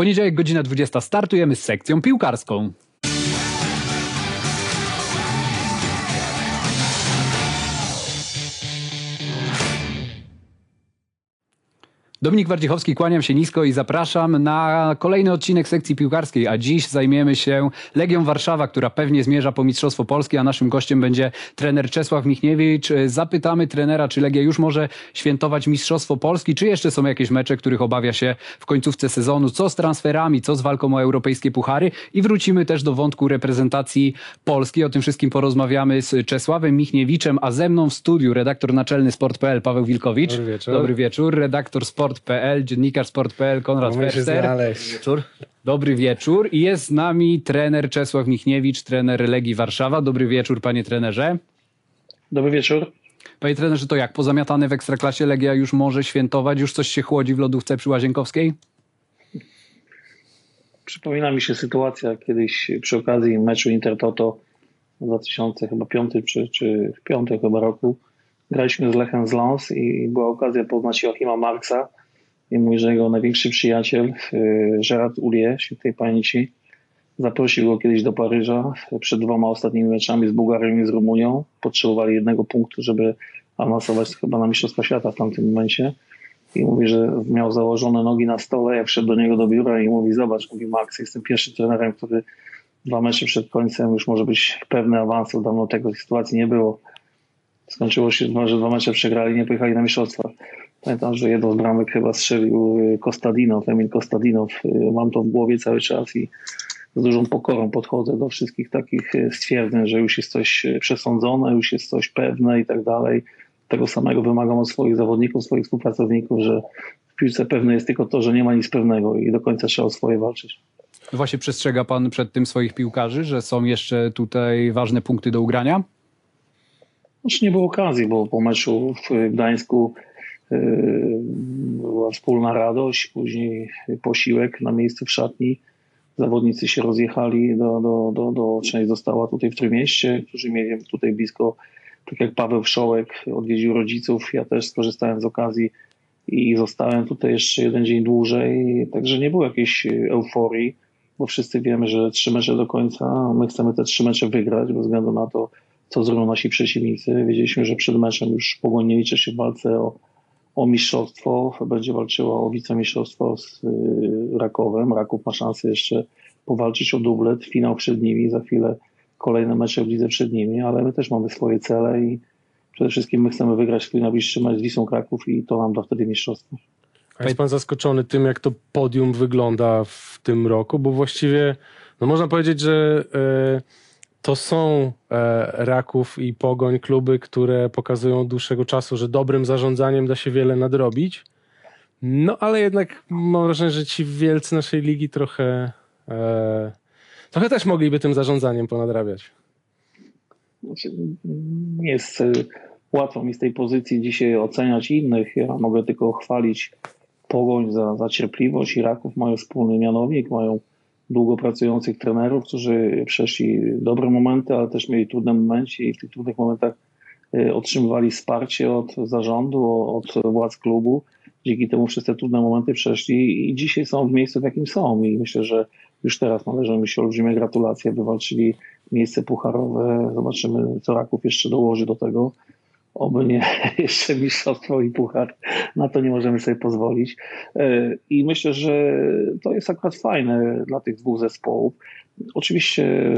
Poniedziałek, godzina 20. Startujemy z sekcją piłkarską. Dominik Wardziechowski, kłaniam się nisko i zapraszam na kolejny odcinek sekcji piłkarskiej, a dziś zajmiemy się Legią Warszawa, która pewnie zmierza po Mistrzostwo Polski, a naszym gościem będzie trener Czesław Michniewicz. Zapytamy trenera, czy Legia już może świętować Mistrzostwo Polski, czy jeszcze są jakieś mecze, których obawia się w końcówce sezonu, co z transferami, co z walką o europejskie puchary i wrócimy też do wątku reprezentacji Polski. O tym wszystkim porozmawiamy z Czesławem Michniewiczem, a ze mną w studiu redaktor naczelny sport.pl Paweł Wilkowicz. Dobry wieczór. Dobry wieczór. Redaktor sport sport.pl, dziennikarz sport.pl, Konrad znaleźć. Wieczór. Dobry wieczór. I jest z nami trener Czesław Michniewicz, trener Legii Warszawa. Dobry wieczór, panie trenerze. Dobry wieczór. Panie trenerze, to jak? Pozamiatane w Ekstraklasie Legia już może świętować? Już coś się chłodzi w lodówce przy Łazienkowskiej? Przypomina mi się sytuacja kiedyś przy okazji meczu Intertoto w 2005 czy, czy w 5 chyba roku. Graliśmy z Lechem z Lens i była okazja poznać Joachima Marksa i mówi, że jego największy przyjaciel y, Gerard Ulie, świętej pamięci, zaprosił go kiedyś do Paryża przed dwoma ostatnimi meczami z Bułgarią i z Rumunią. Potrzebowali jednego punktu, żeby awansować chyba na Mistrzostwa Świata w tamtym momencie. I mówi, że miał założone nogi na stole, jak wszedł do niego do biura i mówi, zobacz, mówi Max, jestem pierwszym trenerem, który dwa mecze przed końcem już może być pewny awansu. Dawno tego sytuacji nie było. Skończyło się, że dwa mecze przegrali, nie pojechali na mistrzostwa. Pamiętam, że jedną z bramek chyba strzelił Kostadinow, Emil Kostadinow. Mam to w głowie cały czas i z dużą pokorą podchodzę do wszystkich takich stwierdzeń, że już jest coś przesądzone, już jest coś pewne i tak dalej. Tego samego wymagam od swoich zawodników, swoich współpracowników, że w piłce pewne jest tylko to, że nie ma nic pewnego i do końca trzeba o swoje walczyć. Właśnie przestrzega pan przed tym swoich piłkarzy, że są jeszcze tutaj ważne punkty do ugrania? Znaczy nie było okazji, bo po meczu w Gdańsku była wspólna radość, później posiłek na miejscu w szatni. Zawodnicy się rozjechali, do, do, do, do, część została tutaj w Trójmieście, którzy mieli tutaj blisko, tak jak Paweł Wszołek odwiedził rodziców. Ja też skorzystałem z okazji i zostałem tutaj jeszcze jeden dzień dłużej, także nie było jakiejś euforii, bo wszyscy wiemy, że trzy mecze do końca, my chcemy te trzy mecze wygrać, bez względu na to, co zrobią nasi przeciwnicy. Wiedzieliśmy, że przed meczem już Pogoń liczy się w walce o, o mistrzostwo, będzie walczyła o wicemistrzostwo z y, Rakowem. Raków ma szansę jeszcze powalczyć o dublet, finał przed nimi, za chwilę kolejne mecze w lidze przed nimi, ale my też mamy swoje cele i przede wszystkim my chcemy wygrać swój najbliższy mecz z Wisłą Kraków i to nam da wtedy mistrzostwo. A jest pan zaskoczony tym, jak to podium wygląda w tym roku? Bo właściwie, no można powiedzieć, że e, to są e, Raków i Pogoń kluby, które pokazują od dłuższego czasu, że dobrym zarządzaniem da się wiele nadrobić. No ale jednak mam wrażenie, że ci wielcy naszej ligi trochę, e, trochę też mogliby tym zarządzaniem ponadrabiać. Znaczy, nie jest y, łatwo mi z tej pozycji dzisiaj oceniać innych. Ja mogę tylko chwalić Pogoń za, za cierpliwość. Iraków mają wspólny mianownik, mają długo pracujących trenerów, którzy przeszli dobre momenty, ale też mieli trudne momenty i w tych trudnych momentach y, otrzymywali wsparcie od zarządu, od władz klubu. Dzięki temu przez te trudne momenty przeszli i dzisiaj są w miejscu, w jakim są. I myślę, że już teraz należą mi się olbrzymie gratulacje. Wywalczyli miejsce pucharowe. Zobaczymy, co Raków jeszcze dołoży do tego. Oby nie jeszcze mistrzostwo i puchar. Na to nie możemy sobie pozwolić. I myślę, że to jest akurat fajne dla tych dwóch zespołów. Oczywiście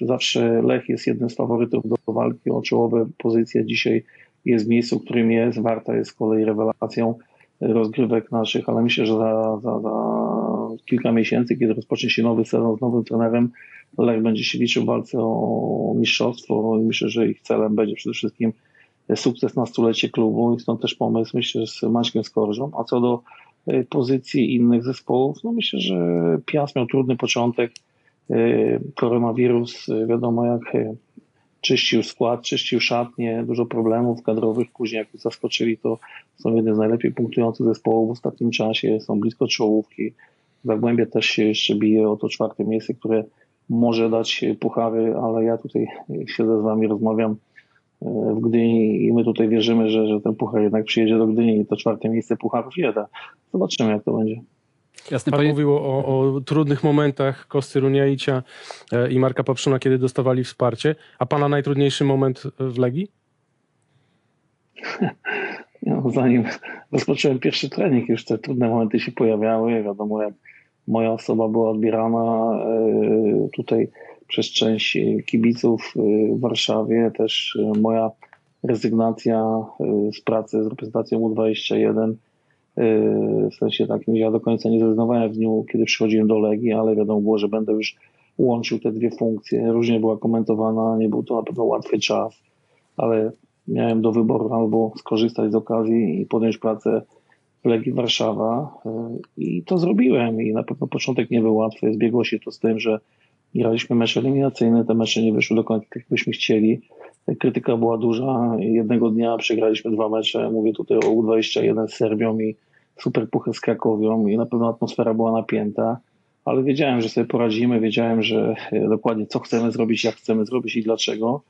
zawsze Lech jest jednym z faworytów do walki o czołowe pozycje. Dzisiaj jest w miejscu, którym jest. Warta jest z kolei rewelacją rozgrywek naszych, ale myślę, że za, za, za kilka miesięcy, kiedy rozpocznie się nowy sezon z nowym trenerem, Lech będzie się liczył w walce o mistrzostwo i myślę, że ich celem będzie przede wszystkim sukces na stulecie klubu i stąd też pomysł, myślę, z Maćkiem Skorżą. A co do pozycji innych zespołów, no myślę, że Piast miał trudny początek. Koronawirus, wiadomo jak czyścił skład, czyścił szatnie, dużo problemów kadrowych. Później jak zaskoczyli, to są jedne z najlepiej punktujących zespołów w ostatnim czasie, są blisko czołówki. Zagłębie też się jeszcze bije o to czwarte miejsce, które może dać puchary, ale ja tutaj siedzę z wami, rozmawiam w Gdyni i my tutaj wierzymy, że, że ten puchar jednak przyjedzie do Gdyni i to czwarte miejsce pucharów nie da. Zobaczymy jak to będzie. Jasne, Pan panie... mówił o, o trudnych momentach Kosty Runiaicia e, i Marka Papszuna, kiedy dostawali wsparcie. A pana najtrudniejszy moment w Legii? No, zanim rozpocząłem pierwszy trening, już te trudne momenty się pojawiały. Wiadomo, jak moja osoba była odbierana e, tutaj przez część kibiców e, w Warszawie, też e, moja rezygnacja z pracy z reprezentacją U21. W sensie takim, że ja do końca nie zrezygnowałem w dniu, kiedy przychodziłem do Legii, ale wiadomo było, że będę już łączył te dwie funkcje. Różnie była komentowana, nie był to na pewno łatwy czas, ale miałem do wyboru albo skorzystać z okazji i podjąć pracę w Legii Warszawa i to zrobiłem i na pewno początek nie był łatwy. Zbiegło się to z tym, że graliśmy mecze eliminacyjne, te mecze nie wyszły do końca tak, jakbyśmy chcieli. Krytyka była duża. Jednego dnia przegraliśmy dwa mecze. Mówię tutaj o U21 z Serbią i Superpuchę z Krakowią i na pewno atmosfera była napięta, ale wiedziałem, że sobie poradzimy, wiedziałem, że dokładnie co chcemy zrobić, jak chcemy zrobić i dlaczego.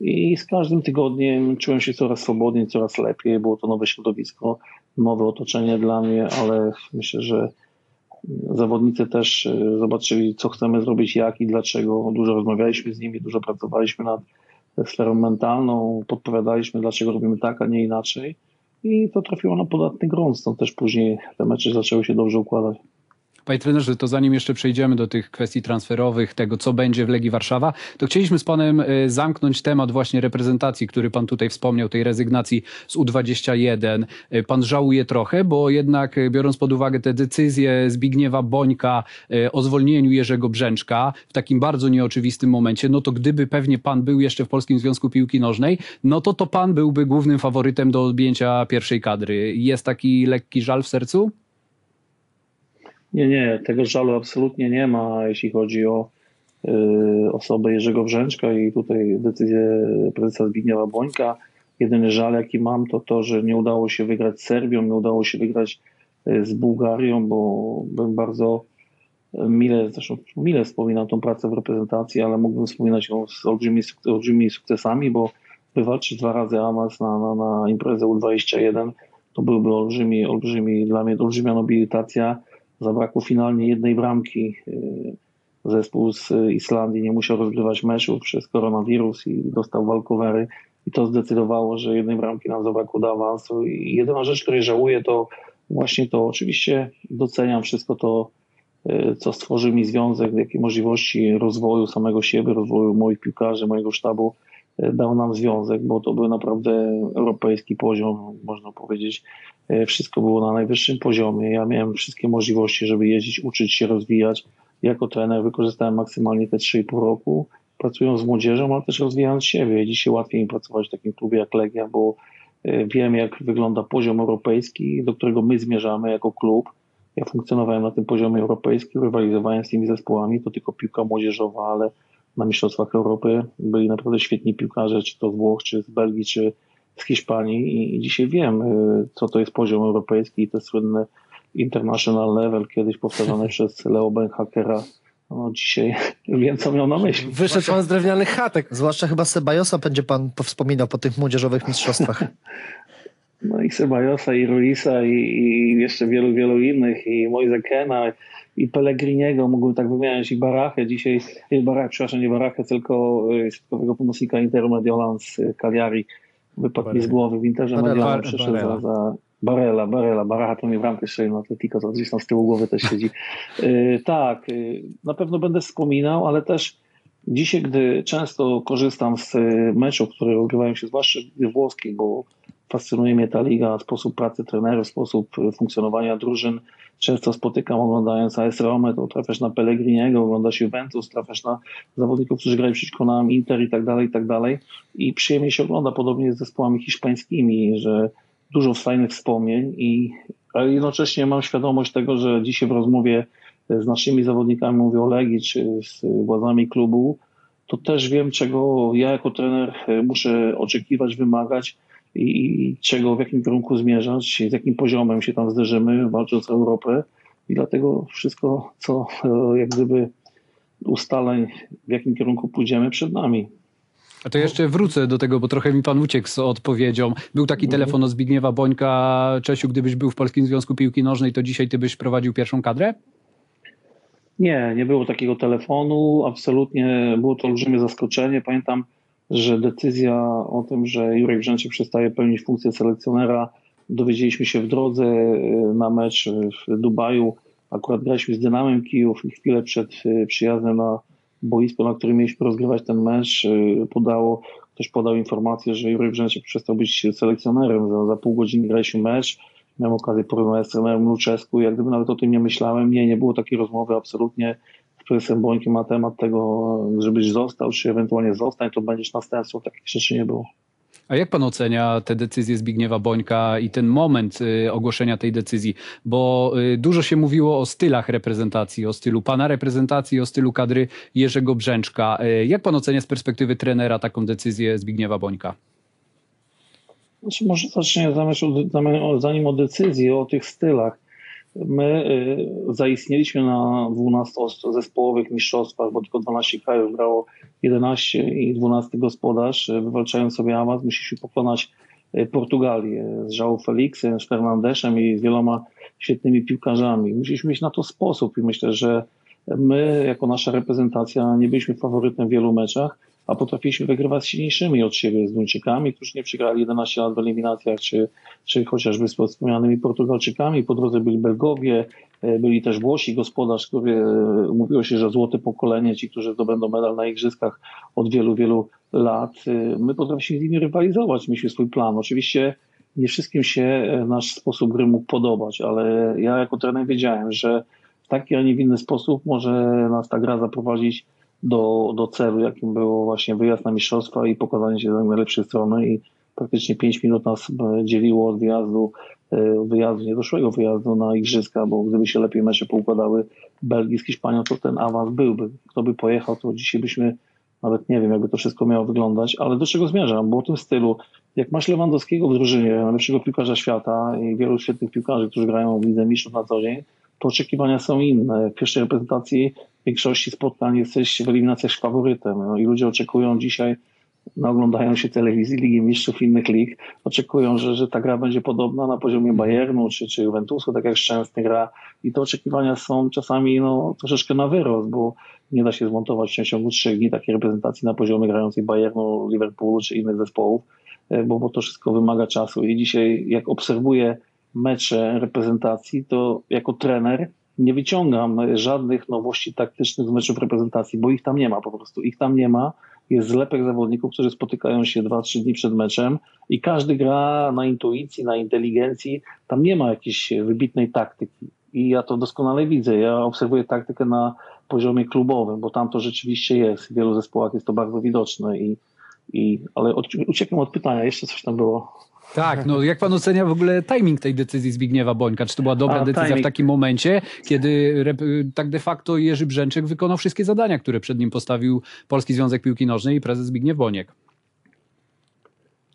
I z każdym tygodniem czułem się coraz swobodniej, coraz lepiej. Było to nowe środowisko, nowe otoczenie dla mnie, ale myślę, że zawodnicy też zobaczyli, co chcemy zrobić, jak i dlaczego. Dużo rozmawialiśmy z nimi, dużo pracowaliśmy nad sferą mentalną, podpowiadaliśmy, dlaczego robimy tak, a nie inaczej. I to trafiło na podatny grunt, stąd też później te mecze zaczęły się dobrze układać. Panie trenerze, to zanim jeszcze przejdziemy do tych kwestii transferowych, tego co będzie w Legii Warszawa, to chcieliśmy z panem zamknąć temat właśnie reprezentacji, który pan tutaj wspomniał, tej rezygnacji z U21. Pan żałuje trochę, bo jednak biorąc pod uwagę te decyzje Zbigniewa Bońka o zwolnieniu Jerzego Brzęczka w takim bardzo nieoczywistym momencie, no to gdyby pewnie pan był jeszcze w Polskim Związku Piłki Nożnej, no to to pan byłby głównym faworytem do odjęcia pierwszej kadry. Jest taki lekki żal w sercu? Nie, nie, tego żalu absolutnie nie ma, jeśli chodzi o y, osobę Jerzego Brzęczka i tutaj decyzję prezesa Zbigniewa Bońka. Jedyny żal, jaki mam, to to, że nie udało się wygrać z Serbią, nie udało się wygrać y, z Bułgarią, bo bym bardzo mile, zresztą mile wspominam tą pracę w reprezentacji, ale mógłbym wspominać ją z olbrzymi, olbrzymimi sukcesami, bo wywalczyć dwa razy awans na, na, na imprezę U21 to byłby olbrzymi, olbrzymi dla mnie olbrzymia nobilitacja Zabrakło finalnie jednej bramki. Zespół z Islandii nie musiał rozgrywać meczów przez koronawirus i dostał walkowery. I to zdecydowało, że jednej bramki nam zabrakło do awansu. I jedyna rzecz, której żałuję, to właśnie to. Oczywiście doceniam wszystko to, co stworzył mi związek, jakie możliwości rozwoju samego siebie, rozwoju moich piłkarzy, mojego sztabu dał nam związek, bo to był naprawdę europejski poziom, można powiedzieć. Wszystko było na najwyższym poziomie. Ja miałem wszystkie możliwości, żeby jeździć, uczyć się, rozwijać. Jako trener wykorzystałem maksymalnie te 3,5 roku, pracując z młodzieżą, ale też rozwijając siebie. Dzisiaj łatwiej mi pracować w takim klubie jak Legia, bo wiem, jak wygląda poziom europejski, do którego my zmierzamy jako klub. Ja funkcjonowałem na tym poziomie europejskim, rywalizowałem z tymi zespołami, to tylko piłka młodzieżowa, ale na Mistrzostwach Europy byli naprawdę świetni piłkarze, czy to z Włoch, czy z Belgii, czy z Hiszpanii i dzisiaj wiem, co to jest poziom europejski i te słynne international level, kiedyś powtarzane przez Leo Benhakera. No dzisiaj wiem, co miał na myśli. Wyszedł pan z drewnianych chatek. Zwłaszcza chyba Sebajosa będzie pan wspominał po tych młodzieżowych mistrzostwach. No i Sebajosa, i Ruisa, i, i jeszcze wielu, wielu innych, i Moise Kena, i Pellegriniego, mógłbym tak wymieniać, i Barachę dzisiaj, nie Barachę, przepraszam, nie Barachę, tylko środkowego pomocnika Interu Mediolan z Cagliari. Wypadł mi z głowy w Interze Mediolan, Bar- przeszedł za, Barella. za Barella, Barella, Baracha to mi bramkę strzelił na Atletico, to gdzieś tam z tyłu głowy też siedzi. Yy, tak, yy, na pewno będę wspominał, ale też dzisiaj, gdy często korzystam z meczów, które odbywają się zwłaszcza w włoskiej, bo fascynuje mnie ta liga, sposób pracy trenerów, sposób y, funkcjonowania drużyn. Często spotykam oglądając AS Rome, to trafiasz na Pellegriniego, oglądasz Juventus, trafiasz na zawodników, którzy grają przeciwko nam, Inter i tak dalej, i tak dalej. I przyjemnie się ogląda, podobnie z zespołami hiszpańskimi, że dużo fajnych wspomnień i ale jednocześnie mam świadomość tego, że dzisiaj w rozmowie z naszymi zawodnikami, mówię o Legii czy z władzami klubu, to też wiem, czego ja jako trener e, muszę oczekiwać, wymagać i, i czego, w jakim kierunku zmierzać, z jakim poziomem się tam zderzymy, walcząc o Europę. I dlatego wszystko, co e, jak gdyby ustaleń, w jakim kierunku pójdziemy przed nami. A to jeszcze wrócę do tego, bo trochę mi pan uciekł z odpowiedzią. Był taki telefon od Zbigniewa Bońka. Czesiu, gdybyś był w Polskim Związku Piłki Nożnej, to dzisiaj ty byś prowadził pierwszą kadrę? Nie, nie było takiego telefonu. Absolutnie było to olbrzymie zaskoczenie. Pamiętam, że decyzja o tym, że Jurek Brzęczyk przestaje pełnić funkcję selekcjonera, dowiedzieliśmy się w drodze y, na mecz w Dubaju. Akurat graliśmy z Dynamem Kijów i chwilę przed y, przyjazdem na boisko, na którym mieliśmy rozgrywać ten mecz, y, podało, ktoś podał informację, że Jurek Brzęczyk przestał być selekcjonerem. Za, za pół godziny graliśmy mecz. Miałem okazję porozmawiać z trenerem Luczesku. Jak gdyby nawet o tym nie myślałem. Nie, nie było takiej rozmowy absolutnie prezesem Bońkiem na temat tego, żebyś został, czy ewentualnie zostań, to będziesz następcą. Takich rzeczy nie było. A jak pan ocenia te decyzje Zbigniewa Bońka i ten moment y, ogłoszenia tej decyzji? Bo y, dużo się mówiło o stylach reprezentacji, o stylu pana reprezentacji, o stylu kadry Jerzego Brzęczka. Y, jak pan ocenia z perspektywy trenera taką decyzję Zbigniewa Bońka? Znaczy, może zaczniemy zanim o decyzji, o tych stylach. My y, zaistnieliśmy na 12 zespołowych mistrzostwach, bo tylko 12 krajów grało 11 i 12 gospodarz. Y, wywalczając sobie awans, musieliśmy pokonać y, Portugalię z João Felixem, z Fernandeszem i z wieloma świetnymi piłkarzami. Musieliśmy mieć na to sposób i myślę, że my jako nasza reprezentacja nie byliśmy faworytem w wielu meczach, a potrafiliśmy wygrywać z silniejszymi od siebie, z Duńczykami, którzy nie przegrali 11 lat w eliminacjach, czy, czy chociażby z wspomnianymi Portugalczykami. Po drodze byli Belgowie, e, byli też Włosi, gospodarz, który e, mówiło się, że złote pokolenie, ci, którzy zdobędą medal na igrzyskach od wielu, wielu lat. E, my potrafiliśmy z nimi rywalizować, mieliśmy swój plan. Oczywiście nie wszystkim się nasz sposób gry mógł podobać, ale ja jako trener wiedziałem, że w taki, a nie w inny sposób może nas ta gra zaprowadzić do, do celu, jakim było właśnie wyjazd na mistrzostwa i pokazanie się z najlepszej strony i praktycznie 5 minut nas e, dzieliło od wyjazdu, e, wyjazdu, niedoszłego wyjazdu na igrzyska, bo gdyby się lepiej mecze poukładały Belgii z Hiszpanią, to ten awans byłby. Kto by pojechał, to dzisiaj byśmy nawet nie wiem, jakby to wszystko miało wyglądać, ale do czego zmierzam? Bo w tym stylu, jak masz Lewandowskiego w drużynie, najlepszego piłkarza świata i wielu świetnych piłkarzy, którzy grają w Lidze Mistrzów na co dzień, to oczekiwania są inne. W pierwszej reprezentacji w większości spotkań jesteś w eliminacjach faworytem no i ludzie oczekują dzisiaj, no, oglądają się telewizji Ligi Mistrzów innych lig, oczekują, że, że ta gra będzie podobna na poziomie Bayernu czy, czy Juventusu, tak jak Szczęsny gra. I te oczekiwania są czasami no, troszeczkę na wyrost, bo nie da się zmontować w przeciągu trzech dni takiej reprezentacji na poziomie grającej Bayernu, Liverpoolu czy innych zespołów, e, bo, bo to wszystko wymaga czasu. I dzisiaj jak obserwuję mecze reprezentacji, to jako trener nie wyciągam żadnych nowości taktycznych z meczów reprezentacji, bo ich tam nie ma po prostu. Ich tam nie ma. Jest zlepek zawodników, którzy spotykają się 2-3 dni przed meczem i każdy gra na intuicji, na inteligencji. Tam nie ma jakiejś wybitnej taktyki. I ja to doskonale widzę. Ja obserwuję taktykę na poziomie klubowym, bo tam to rzeczywiście jest. W wielu zespołach jest to bardzo widoczne. I, i, ale uciekłem od pytania, jeszcze coś tam było. Tak, no jak pan ocenia w ogóle timing tej decyzji Zbigniewa Bońka? Czy to była dobra A, decyzja timing. w takim momencie, kiedy rep, tak de facto Jerzy Brzęczyk wykonał wszystkie zadania, które przed nim postawił Polski Związek Piłki Nożnej i prezes Zbigniew Boniek?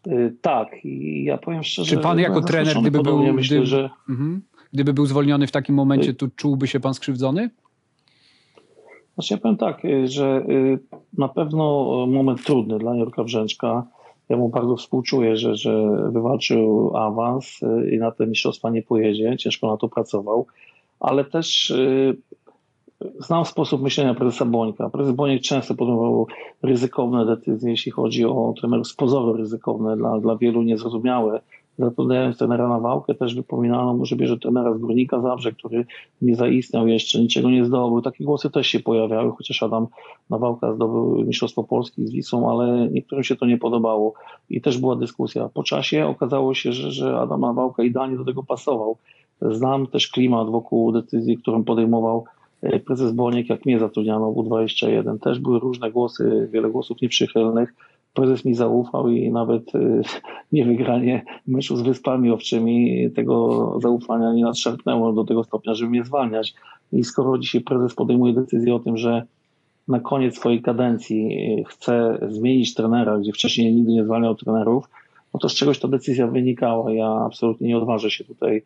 Y, Tak, i ja powiem szczerze. Czy pan jako trener, gdyby był, Podobnie myślę, gdyby, że mhm. gdyby był zwolniony w takim momencie, to czułby się pan skrzywdzony? Znaczy ja powiem tak, y, że y, na pewno moment trudny dla Jurka Brzęczka. Ja mu bardzo współczuję, że, że wywalczył awans y, i na te mistrzostwa nie pojedzie. Ciężko na to pracował, ale też y, znam sposób myślenia prezesa Bońka. Prezes Boniek często podejmował ryzykowne decyzje, jeśli chodzi o trenerów z pozoru ryzykowne, dla, dla wielu niezrozumiałe. Zatrudniając trenera Nawałkę też wypominano mu, że bierze trenera z Górnika Zabrze, który nie zaistniał jeszcze, niczego nie zdobył. Takie głosy też się pojawiały, chociaż Adam Nawałka zdobył Mistrzostwo Polski z Wisą, ale niektórym się to nie podobało i też była dyskusja. Po czasie okazało się, że, że Adam Nawałka idealnie do tego pasował. Znam też klimat wokół decyzji, którą podejmował e, prezes Boniek, jak mnie zatrudniano w U21. Też były różne głosy, wiele głosów nieprzychylnych. Prezes mi zaufał i nawet e, niewygranie meczu z Wyspami Owczymi tego zaufania nie nadszarpnęło do tego stopnia, żeby mnie zwalniać. I skoro dzisiaj prezes podejmuje decyzję o tym, że na koniec swojej kadencji chce zmienić trenera, gdzie wcześniej nigdy nie zwalniał trenerów, no to z czegoś ta decyzja wynikała. Ja absolutnie nie odważę się tutaj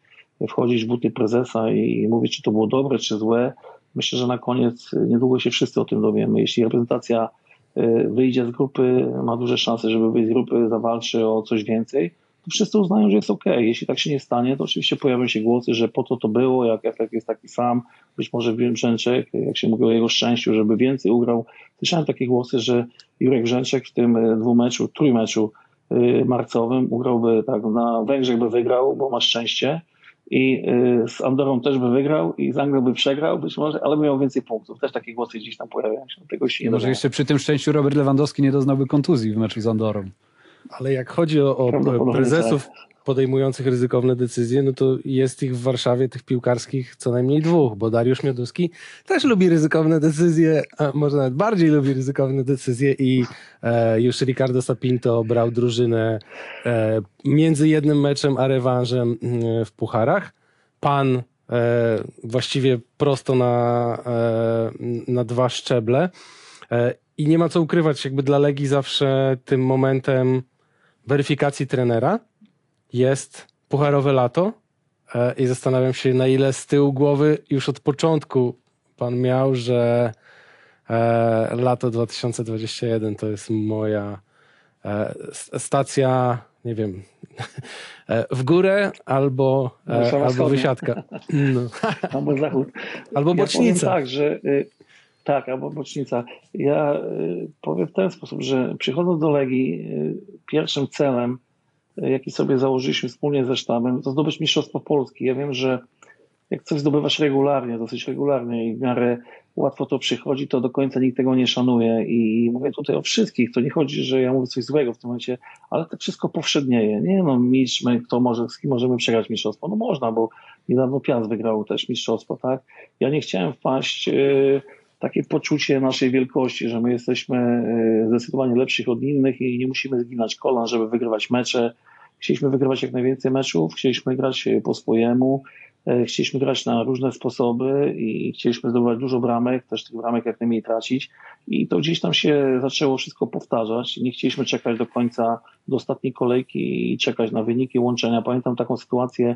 wchodzić w buty prezesa i mówić, czy to było dobre, czy złe. Myślę, że na koniec niedługo się wszyscy o tym dowiemy. Jeśli reprezentacja y, wyjdzie z grupy, ma duże szanse, żeby wyjść z grupy, zawalczy o coś więcej, to wszyscy uznają, że jest ok. Jeśli tak się nie stanie, to oczywiście pojawią się głosy, że po to to było, jak efekt jest taki sam, być może Brzęczek, jak się mówi o jego szczęściu, żeby więcej ugrał. Słyszałem takie głosy, że Jurek Brzęczek w tym y, dwumeczu, trójmeczu y, marcowym ugrałby tak, na Węgrzech by wygrał, bo ma szczęście i y, z Andorą też by wygrał i z Anglią by przegrał być może, ale by miał więcej punktów. Też takie głosy gdzieś tam pojawiają się. Tego się nie Może jeszcze przy tym szczęściu Robert Lewandowski nie doznałby kontuzji w meczu z Andorą. Ale jak chodzi o, o prezesów podejmujących ryzykowne decyzje, no to jest ich w Warszawie, tych piłkarskich, co najmniej dwóch, bo Dariusz Mioduski też lubi ryzykowne decyzje, a może nawet bardziej lubi ryzykowne decyzje i e, już Ricardo Sapinto brał drużynę e, między jednym meczem a rewanżem mm, w pucharach. Pan e, właściwie prosto na, e, na dwa szczeble. E, I nie ma co ukrywać, jakby dla Legii zawsze tym momentem weryfikacji trenera jest pucharowe lato e, i zastanawiam się, na ile z tyłu głowy już od początku pan miał, że e, lato 2021 to jest moja e, stacja, nie wiem, w górę albo, Warszawa albo Wschodnia. wysiadka. No. Albo zachód. Albo Ja bocznica. powiem tak, że y, tak, albo bocznica. Ja y, powiem w ten sposób, że przychodząc do Legii, y, pierwszym celem, jaki sobie założyliśmy wspólnie ze sztabem, to zdobyć Mistrzostwo Polski. Ja wiem, że jak coś zdobywasz regularnie, dosyć regularnie i w miarę łatwo to przychodzi, to do końca nikt tego nie szanuje. I mówię tutaj o wszystkich. To nie chodzi, że ja mówię coś złego w tym momencie, ale to wszystko powszednieje. Nie no, mistrz, my, kto może, z kim możemy przegrać mistrzostwo? No można, bo niedawno Piast wygrał też mistrzostwo, tak? Ja nie chciałem wpaść w takie poczucie naszej wielkości, że my jesteśmy e, zdecydowanie lepszych od innych i nie musimy zginać kolan, żeby wygrywać mecze. Chcieliśmy wygrywać jak najwięcej meczów, chcieliśmy grać e, po swojemu, e, chcieliśmy grać na różne sposoby i chcieliśmy zdobywać dużo bramek, też tych bramek jak najmniej tracić. I to gdzieś tam się zaczęło wszystko powtarzać. Nie chcieliśmy czekać do końca, do ostatniej kolejki i czekać na wyniki łączenia. Pamiętam taką sytuację,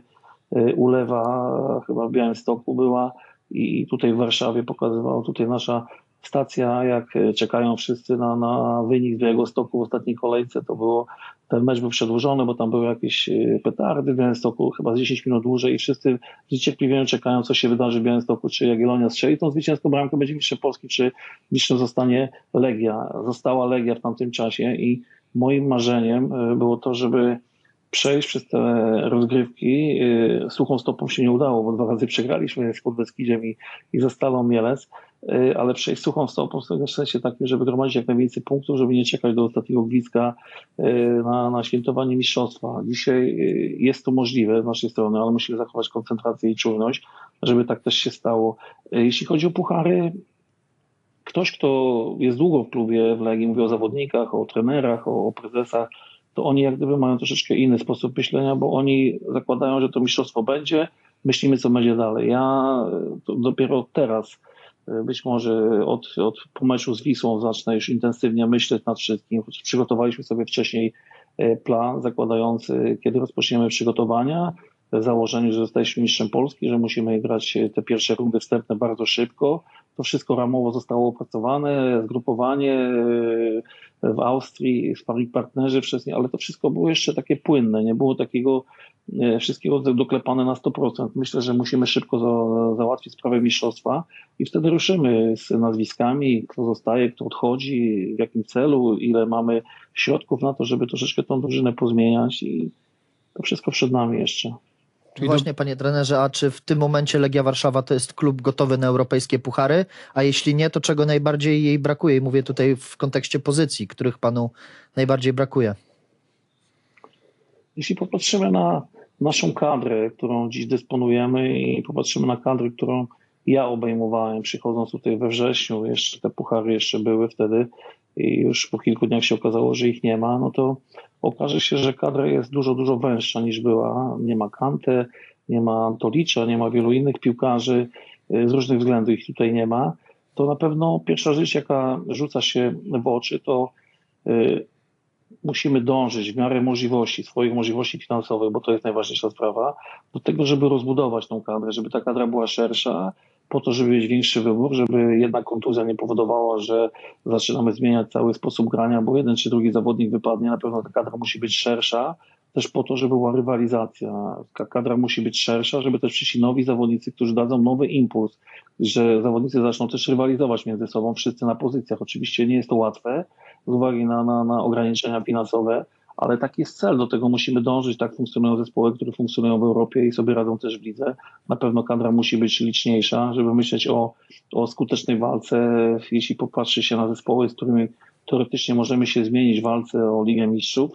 ulewa chyba w Białymstoku była i tutaj w Warszawie pokazywała tutaj nasza stacja, jak y, czekają wszyscy na, na wynik z Białegostoku w ostatniej kolejce, to było, ten mecz był przedłużony, bo tam były jakieś y, petardy w Białymstoku, chyba z 10 minut dłużej i wszyscy z niecierpliwieniem czekają, co się wydarzy w Białymstoku, czy Jagiellonia strzeli tą zwycięską bramkę, będzie mistrzem Polski, czy mistrzem zostanie Legia. Została Legia w tamtym czasie i moim marzeniem y, było to, żeby przejść przez te rozgrywki. Y, Suchą stopą się nie udało, bo dwa razy przegraliśmy z Podbeskidziem i, i ze Stalą Mielec, Y, ale przejść suchą stopą w sensie takim, żeby gromadzić jak najwięcej punktów, żeby nie czekać do ostatniego gwizdka y, na, na świętowanie mistrzostwa. Dzisiaj jest to możliwe z naszej strony, ale musimy zachować koncentrację i czujność, żeby tak też się stało. Jeśli chodzi o puchary, ktoś, kto jest długo w klubie w Legii, mówię o zawodnikach, o trenerach, o prezesach, to oni jak gdyby mają troszeczkę inny sposób myślenia, bo oni zakładają, że to mistrzostwo będzie, myślimy, co będzie dalej. Ja to dopiero teraz, y, być może od, od po meczu z Wisłą zacznę już intensywnie myśleć nad wszystkim. Przygotowaliśmy sobie wcześniej y, plan zakładający, kiedy rozpoczniemy przygotowania, w założeniu, że jesteśmy mistrzem Polski, że musimy grać te pierwsze rundy wstępne bardzo szybko. To wszystko ramowo zostało opracowane, zgrupowanie w Austrii, sparring partnerzy wcześniej, ale to wszystko było jeszcze takie płynne, nie było takiego y, wszystkiego doklepane na 100%. Myślę, że musimy szybko za, załatwić sprawę mistrzostwa i wtedy ruszymy z nazwiskami, kto zostaje, kto odchodzi, w jakim celu, ile mamy środków na to, żeby troszeczkę tą drużynę pozmieniać i to wszystko przed nami jeszcze. Czyli Właśnie, panie trenerze, a czy w tym momencie Legia Warszawa to jest klub gotowy na europejskie puchary? A jeśli nie, to czego najbardziej jej brakuje? I mówię tutaj w kontekście pozycji, których panu najbardziej brakuje. Jeśli popatrzymy na naszą kadrę, którą dziś dysponujemy i popatrzymy na kadrę, którą ja obejmowałem przychodząc tutaj we wrześniu, jeszcze te puchary jeszcze były wtedy i już po kilku dniach się okazało, że ich nie ma, no to okaże się, że kadra jest dużo, dużo węższa niż była. Nie ma Kante, nie ma Antolicza, nie ma wielu innych piłkarzy, y, z różnych względów ich tutaj nie ma. To na pewno pierwsza rzecz, jaka rzuca się w oczy, to y, musimy dążyć w miarę możliwości, swoich możliwości finansowych, bo to jest najważniejsza sprawa, do tego, żeby rozbudować tą kadrę, żeby ta kadra była szersza, po to, żeby mieć większy wybór, żeby jedna kontuzja nie powodowała, że zaczynamy zmieniać cały sposób grania, bo jeden czy drugi zawodnik wypadnie, na pewno ta kadra musi być szersza, też po to, żeby była rywalizacja. Kadra musi być szersza, żeby też przyszli nowi zawodnicy, którzy dadzą nowy impuls, że zawodnicy zaczną też rywalizować między sobą, wszyscy na pozycjach. Oczywiście nie jest to łatwe z uwagi na, na, na ograniczenia finansowe, ale taki jest cel, do tego musimy dążyć. Tak funkcjonują zespoły, które funkcjonują w Europie i sobie radzą też w lidze. Na pewno kadra musi być liczniejsza, żeby myśleć o, o skutecznej walce. Jeśli popatrzy się na zespoły, z którymi teoretycznie możemy się zmienić w walce o Ligę Mistrzów,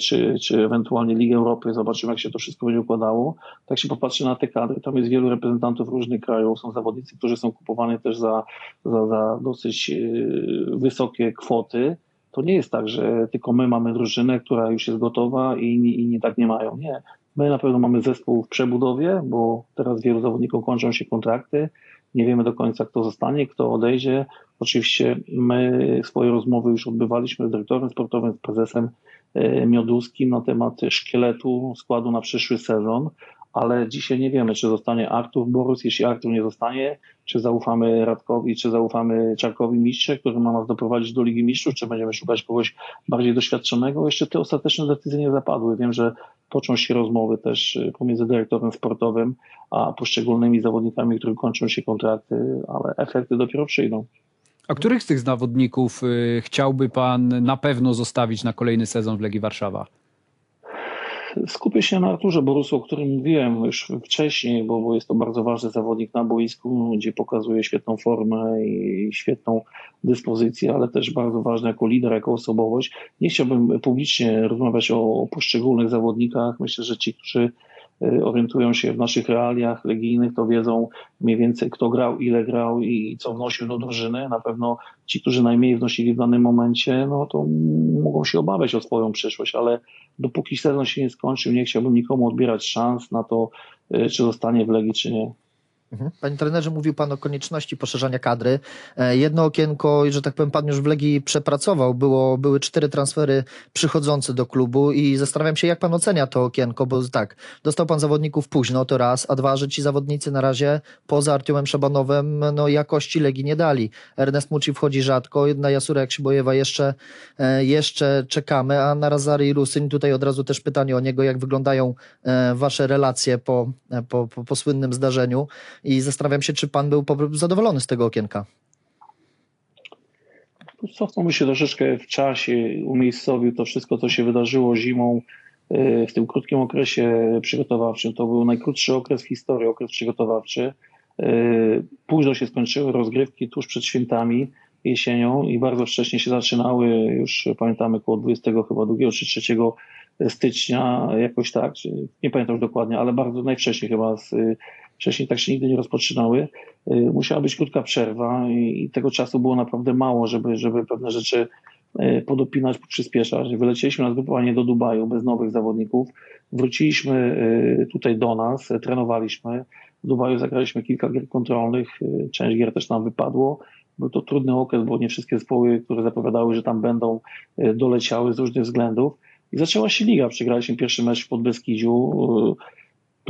czy, czy ewentualnie Ligę Europy, zobaczymy jak się to wszystko będzie układało. Tak się popatrzy na te kadry, tam jest wielu reprezentantów różnych krajów, są zawodnicy, którzy są kupowani też za, za, za dosyć yy, wysokie kwoty. To nie jest tak, że tylko my mamy drużynę, która już jest gotowa i inni, inni tak nie mają. Nie. My na pewno mamy zespół w przebudowie, bo teraz wielu zawodników kończą się kontrakty. Nie wiemy do końca, kto zostanie, kto odejdzie. Oczywiście my swoje rozmowy już odbywaliśmy z dyrektorem sportowym, z prezesem e, Mioduskim na temat szkieletu składu na przyszły sezon, ale dzisiaj nie wiemy, czy zostanie Artur Borus. Jeśli Artur nie zostanie, czy zaufamy Radkowi, czy zaufamy Czarkowi Mistrze, który ma nas doprowadzić do Ligi Mistrzów, czy będziemy szukać kogoś bardziej doświadczonego. Jeszcze te ostateczne decyzje nie zapadły. Wiem, że toczą się rozmowy też y, pomiędzy dyrektorem sportowym a poszczególnymi zawodnikami, których kończą się kontrakty, ale efekty dopiero przyjdą. A których z tych zawodników y, chciałby pan na pewno zostawić na kolejny sezon w Legii Warszawa? Skupię się na Arturze Borusu, o którym mówiłem już wcześniej, bo, bo jest to bardzo ważny zawodnik na boisku, gdzie pokazuje świetną formę i świetną dyspozycję, ale też bardzo ważny jako lider, jako osobowość. Nie chciałbym publicznie rozmawiać o, o poszczególnych zawodnikach. Myślę, że ci, którzy orientują się w naszych realiach legijnych, to wiedzą mniej więcej kto grał, ile grał i co wnosił do drużyny. Na pewno ci, którzy najmniej wnosili w danym momencie, no to mogą się obawiać o swoją przyszłość, ale dopóki sezon się nie skończył, nie chciałbym nikomu odbierać szans na to, y, czy zostanie w Legii, czy nie. Mhm. Panie trenerze, mówił Pan o konieczności poszerzania kadry. E, jedno okienko, że tak powiem, Pan już w Legii przepracował. Było, były cztery transfery przychodzące do klubu i zastanawiam się, jak Pan ocenia to okienko, bo tak, dostał Pan zawodników późno, to raz, a dwa, że ci zawodnicy na razie poza Artiomem Szabanowem, no jakości Legii nie dali. Ernest Muci wchodzi rzadko, jak się bojewa jeszcze, e, jeszcze czekamy, a na Razary i Rusyń tutaj od razu też pytanie o niego, jak wyglądają e, Wasze relacje po, po, po, po słynnym zdarzeniu i zastanawiam się, czy pan był zadowolony z tego okienka. Cofnąłbym się troszeczkę w czasie, umiejscowił to wszystko, co się wydarzyło zimą e, w tym krótkim okresie przygotowawczym. To był najkrótszy okres w historii, okres przygotowawczy. E, późno się skończyły rozgrywki tuż przed świętami jesienią i bardzo wcześnie się zaczynały, już pamiętamy około 20 chyba 2 czy 3 stycznia, jakoś tak, nie pamiętam już dokładnie, ale bardzo najwcześniej chyba z wcześniej tak się nigdy nie rozpoczynały. Y, musiała być krótka przerwa i tego czasu było naprawdę mało, żeby, żeby pewne rzeczy y, podopinać, przyspieszać. Wyleciliśmy na zgrupowanie do Dubaju bez nowych zawodników. Wróciliśmy y, tutaj do nas, trenowaliśmy. W Dubaju zagraliśmy kilka gier kontrolnych, część gier też nam wypadło. Był to trudny okres, bo nie wszystkie zespoły, które zapowiadały, że tam będą, doleciały z różnych względów. I zaczęła się liga. Przegraliśmy pierwszy mecz w Podbeskidziu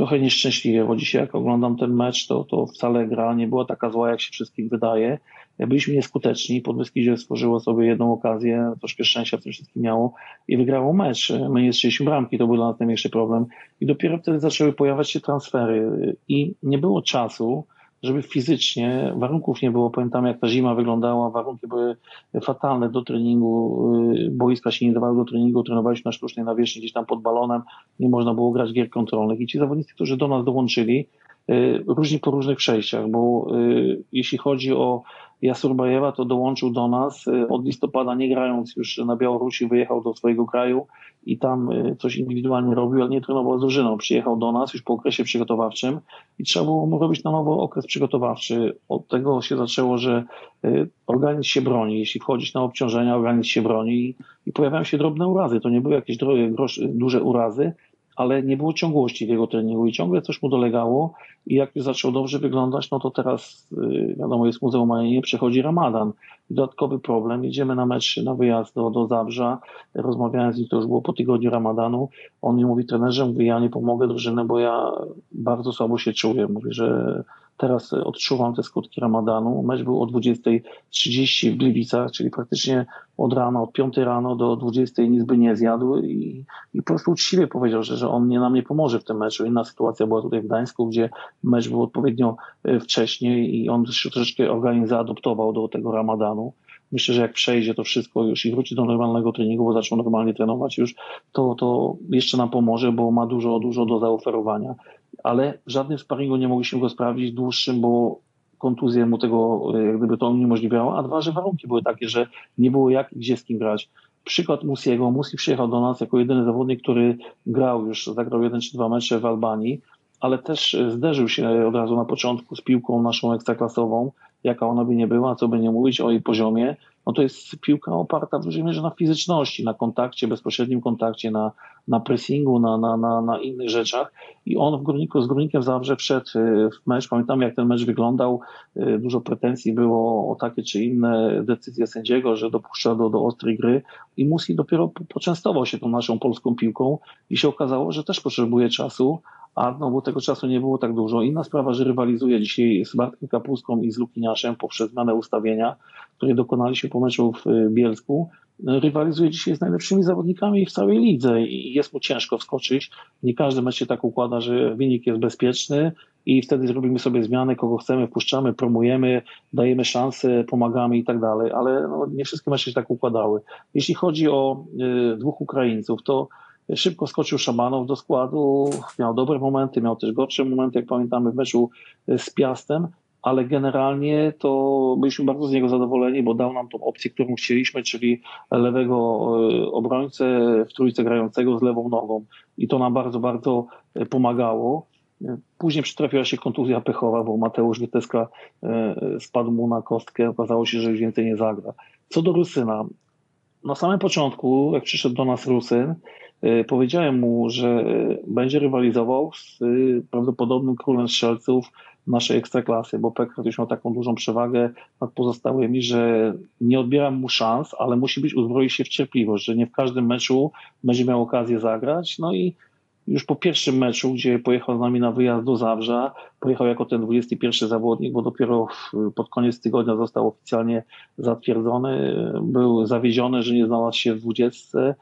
trochę nieszczęśliwie, bo dzisiaj jak oglądam ten mecz, to, to wcale gra nie była taka zła, jak się wszystkim wydaje. Byliśmy nieskuteczni, Podbeskidzie stworzyło sobie jedną okazję, troszkę szczęścia w tym wszystkim miało i wygrało mecz. My nie strzeliśmy bramki, to był dla nas największy problem. I dopiero wtedy zaczęły pojawiać się transfery i nie było czasu, żeby fizycznie, warunków nie było, pamiętam jak ta zima wyglądała, warunki były fatalne do treningu, y, boiska się nie dawały do treningu, trenowaliśmy na sztucznej nawierzchni gdzieś tam pod balonem, nie można było grać gier kontrolnych. I ci zawodnicy, którzy do nas dołączyli, y, różni po różnych przejściach, bo y, jeśli chodzi o Jasurbajewa, to dołączył do nas od listopada, nie grając już na Białorusi, wyjechał do swojego kraju i tam coś indywidualnie robił, ale nie trenował z drużyną. Przyjechał do nas już po okresie przygotowawczym i trzeba było mu robić na nowo okres przygotowawczy. Od tego się zaczęło, że organizm się broni. Jeśli wchodzisz na obciążenia, organizm się broni i pojawiają się drobne urazy. To nie były jakieś duże urazy, ale nie było ciągłości w jego treningu i ciągle coś mu dolegało i jak już zaczął dobrze wyglądać, no to teraz y, wiadomo jest Muzeum Ajenie, przychodzi Ramadan. Dodatkowy problem, jedziemy na mecz, na wyjazd do, do Zabrza, rozmawiałem z nim, to już było po tygodniu Ramadanu, on mi mówi, trenerze, mówi, ja nie pomogę drużynie, bo ja bardzo słabo się czuję, mówi, że teraz e, odczuwam te skutki ramadanu. Mecz był o 20.30 w Gliwicach, czyli praktycznie od rana, od 5 rano do 20 nic by nie zjadł i, i po prostu uczciwie powiedział, że, że on nie nam nie pomoże w tym meczu. Inna sytuacja była tutaj w Gdańsku, gdzie mecz był odpowiednio e, wcześniej i on się troszeczkę organizm zaadoptował do tego ramadanu. Myślę, że jak przejdzie to wszystko już i wróci do normalnego treningu, bo zaczął normalnie trenować już, to, to jeszcze nam pomoże, bo ma dużo, dużo do zaoferowania. Ale w żadnym sparingu nie mogliśmy go sprawdzić dłuższym, bo kontuzja mu tego e, jak gdyby to uniemożliwiała, a dwa, że warunki były takie, że nie było jak i gdzie z kim grać. Przykład Musiego. Musi przyjechał do nas jako jedyny zawodnik, który grał już, zagrał jeden czy dwa mecze w Albanii, ale też e, zderzył się od razu na początku z piłką naszą ekstraklasową, jaka ona by nie była, co by nie mówić o jej poziomie, no to jest piłka oparta w dużej mierze na fizyczności, na kontakcie, bezpośrednim kontakcie, na, na pressingu, na, na, na, na innych rzeczach. I on w Górniku, z Górnikiem Zabrze wszedł y, w mecz. Pamiętam, jak ten mecz wyglądał. Y, dużo pretensji było o takie czy inne decyzje sędziego, że dopuszcza do, do ostrej gry. I Musi dopiero poczęstował się tą naszą polską piłką i się okazało, że też potrzebuje czasu, a no bo tego czasu nie było tak dużo. Inna sprawa, że rywalizuje dzisiaj z Bartkiem Kapustką i z Lukiniaszem poprzez zmianę ustawienia, której dokonaliśmy po meczu w y, Bielsku. Rywalizuje dzisiaj z najlepszymi zawodnikami w całej lidze i jest mu ciężko wskoczyć. Nie każdy mecz się tak układa, że wynik jest bezpieczny i wtedy zrobimy sobie zmiany, kogo chcemy, wpuszczamy, promujemy, dajemy szanse, pomagamy i tak dalej, ale no, nie wszystkie mecze się tak układały. Jeśli chodzi o y, dwóch Ukraińców, to Szybko skoczył Szamanow do składu, miał dobre momenty, miał też gorsze momenty, jak pamiętamy w meczu z Piastem, ale generalnie to byliśmy bardzo z niego zadowoleni, bo dał nam tą opcję, którą chcieliśmy, czyli lewego e, obrońcę w trójce grającego z lewą nogą i to nam bardzo, bardzo e, pomagało. Później przytrafiła się kontuzja pechowa, bo Mateusz Wyteska e, spadł mu na kostkę, okazało się, że już więcej nie zagra. Co do Rusyna, na samym początku, jak przyszedł do nas Rusyn, powiedziałem mu, że będzie rywalizował z y, prawdopodobnym królem strzelców naszej ekstraklasy, bo Pekrat już miał taką dużą przewagę nad pozostałymi, że nie odbieram mu szans, ale musi być uzbroić się w cierpliwość, że nie w każdym meczu będzie miał okazję zagrać. No i już po pierwszym meczu, gdzie pojechał z nami na wyjazd do Zabrza, pojechał jako ten 21 zawodnik, bo dopiero pod koniec tygodnia został oficjalnie zatwierdzony. Był zawiedziony, że nie znalazł się w 20 Yy,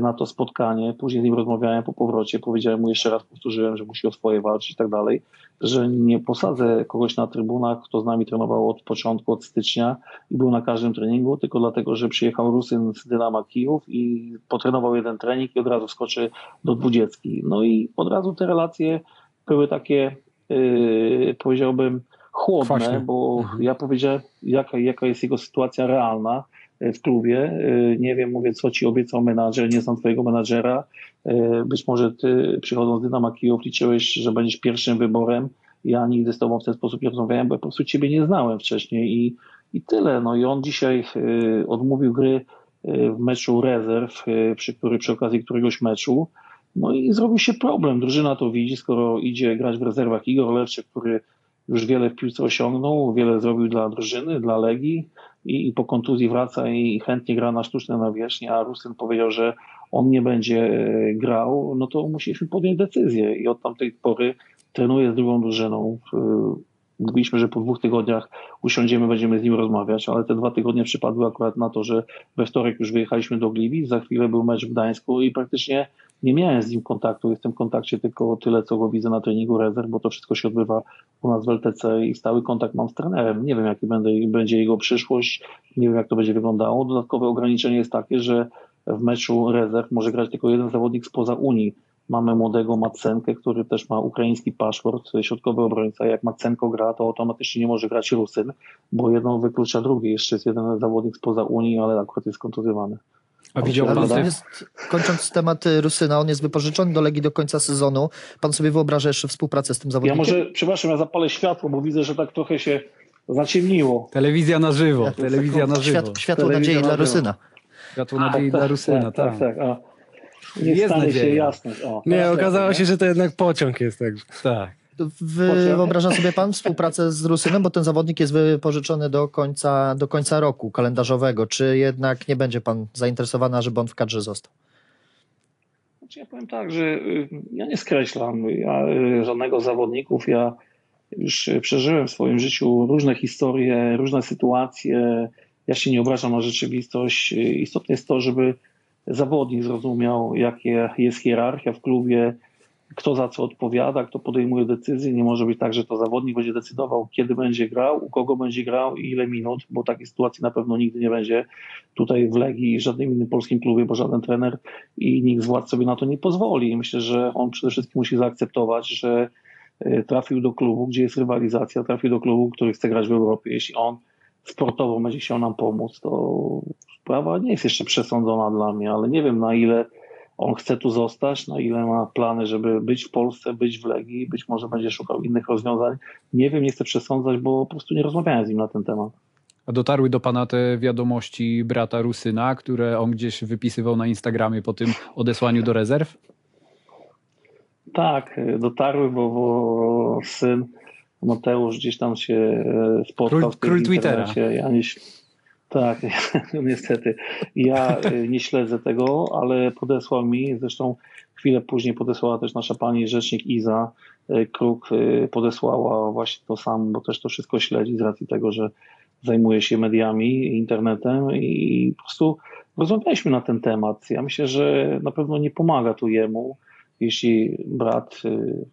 na to spotkanie. Później z nim rozmawiałem po powrocie, powiedziałem mu jeszcze raz, powtórzyłem, że musi o swoje walczyć i tak dalej, że nie posadzę kogoś na trybunach, kto z nami trenował od początku, od stycznia i był na każdym treningu, tylko dlatego, że przyjechał Rusyn z Dynama Kijów i potrenował jeden trening i od razu skoczy do dwudziestki. No i od razu te relacje były takie, yy, powiedziałbym, chłodne, Kwaśnie. bo mhm. ja powiedziałem, jaka, jaka jest jego sytuacja realna w klubie. Y, nie wiem, mówię, co ci obiecał menadżer, nie znam twojego menadżera. Y, być może ty przychodząc z Dynama Kijów liczyłeś, że będziesz pierwszym wyborem. Ja nigdy z tobą w ten sposób nie rozmawiałem, bo po prostu ciebie nie znałem wcześniej i, i tyle. No i on dzisiaj y, odmówił gry w meczu rezerw, przy, który, przy okazji któregoś meczu. No i zrobił się problem. Drużyna to widzi, skoro idzie grać w rezerwach Igor Lewczyk, który już wiele w piłce osiągnął, wiele zrobił dla drużyny, dla Legii i, i po kontuzji wraca i chętnie gra na sztuczne nawierzchnie, a Rusyn powiedział, że on nie będzie e, grał, no to musieliśmy podjąć decyzję i od tamtej pory trenuje z drugą drużyną. Mówiliśmy, że po dwóch tygodniach usiądziemy, będziemy z nim rozmawiać, ale te dwa tygodnie przypadły akurat na to, że we wtorek już wyjechaliśmy do Gliwic, za chwilę był mecz w Gdańsku i praktycznie nie miałem z nim kontaktu. Jestem w kontakcie tylko tyle, co go widzę na treningu rezerw, bo to wszystko się odbywa u nas w LTC i stały kontakt mam z trenerem. Nie wiem, jaki będzie jego przyszłość, nie wiem, jak to będzie wyglądało. Dodatkowe ograniczenie jest takie, że w meczu rezerw może grać tylko jeden zawodnik spoza Unii. Mamy młodego Macenkę, który też ma ukraiński paszport, środkowy obrońca. Jak Macenko gra, to automatycznie nie może grać Rusyn, bo jedno wyklucza drugie. Jeszcze jest jeden zawodnik spoza Unii, ale akurat jest kontuzjowany. A widział pan tak? jest, kończąc temat Rusyna, on jest wypożyczony do Legii do końca sezonu. Pan sobie wyobraża jeszcze współpracę z tym zawodnikiem? Ja może, przepraszam, ja zapalę światło, bo widzę, że tak trochę się zaciemniło. Telewizja na żywo, telewizja na żywo. Świat, światło Telewizja nadziei dla Rusyna. Światło nadziei dla Rusyna, tak. tak, tak. tak. Nie jest stanie nadzieja. się jasność. O, nie, okazało się, że to jednak pociąg jest. Tak. tak. Wyobraża sobie pan współpracę z Rusynem, bo ten zawodnik jest wypożyczony do końca, do końca roku kalendarzowego. Czy jednak nie będzie pan zainteresowany, żeby on w kadrze został? Znaczy ja powiem tak, że y, ja nie skreślam ja, y, żadnego zawodników. Ja już przeżyłem w swoim życiu różne historie, różne sytuacje. Ja się nie obrażam na rzeczywistość. Istotne jest to, żeby zawodnik zrozumiał, jaka jest hierarchia w klubie, kto za co odpowiada, kto podejmuje decyzje. Nie może być tak, że to zawodnik będzie decydował, kiedy będzie grał, u kogo będzie grał i ile minut, bo takiej sytuacji na pewno nigdy nie będzie tutaj w Legii i żadnym innym polskim klubie, bo żaden trener i nikt z władz sobie na to nie pozwoli. Myślę, że on przede wszystkim musi zaakceptować, że e, trafił do klubu, gdzie jest rywalizacja, trafił do klubu, który chce grać w Europie. Jeśli on sportowo będzie chciał nam pomóc, to sprawa nie jest jeszcze przesądzona dla mnie, ale nie wiem na ile on chce tu zostać, na ile ma plany, żeby być w Polsce, być w Legii, być może będzie szukał innych rozwiązań. Nie wiem, nie chcę przesądzać, bo po prostu nie rozmawiałem z nim na ten temat. A dotarły do pana te wiadomości brata Rusyna, które on gdzieś wypisywał na Instagramie po tym odesłaniu do rezerw? Tak, dotarły, bo, bo syn Mateusz gdzieś tam się e, spotkał król, król Twittera. Ja nie, tak, niestety. Ja e, nie śledzę tego, ale podesłał mi, zresztą chwilę później podesłała też nasza pani rzecznik Iza e, Kruk, podesłała właśnie to samo, bo też to wszystko śledzi z racji tego, że zajmuje się mediami, internetem i po prostu rozmawialiśmy na ten temat. Ja myślę, że na pewno nie pomaga tu jemu, jeśli brat,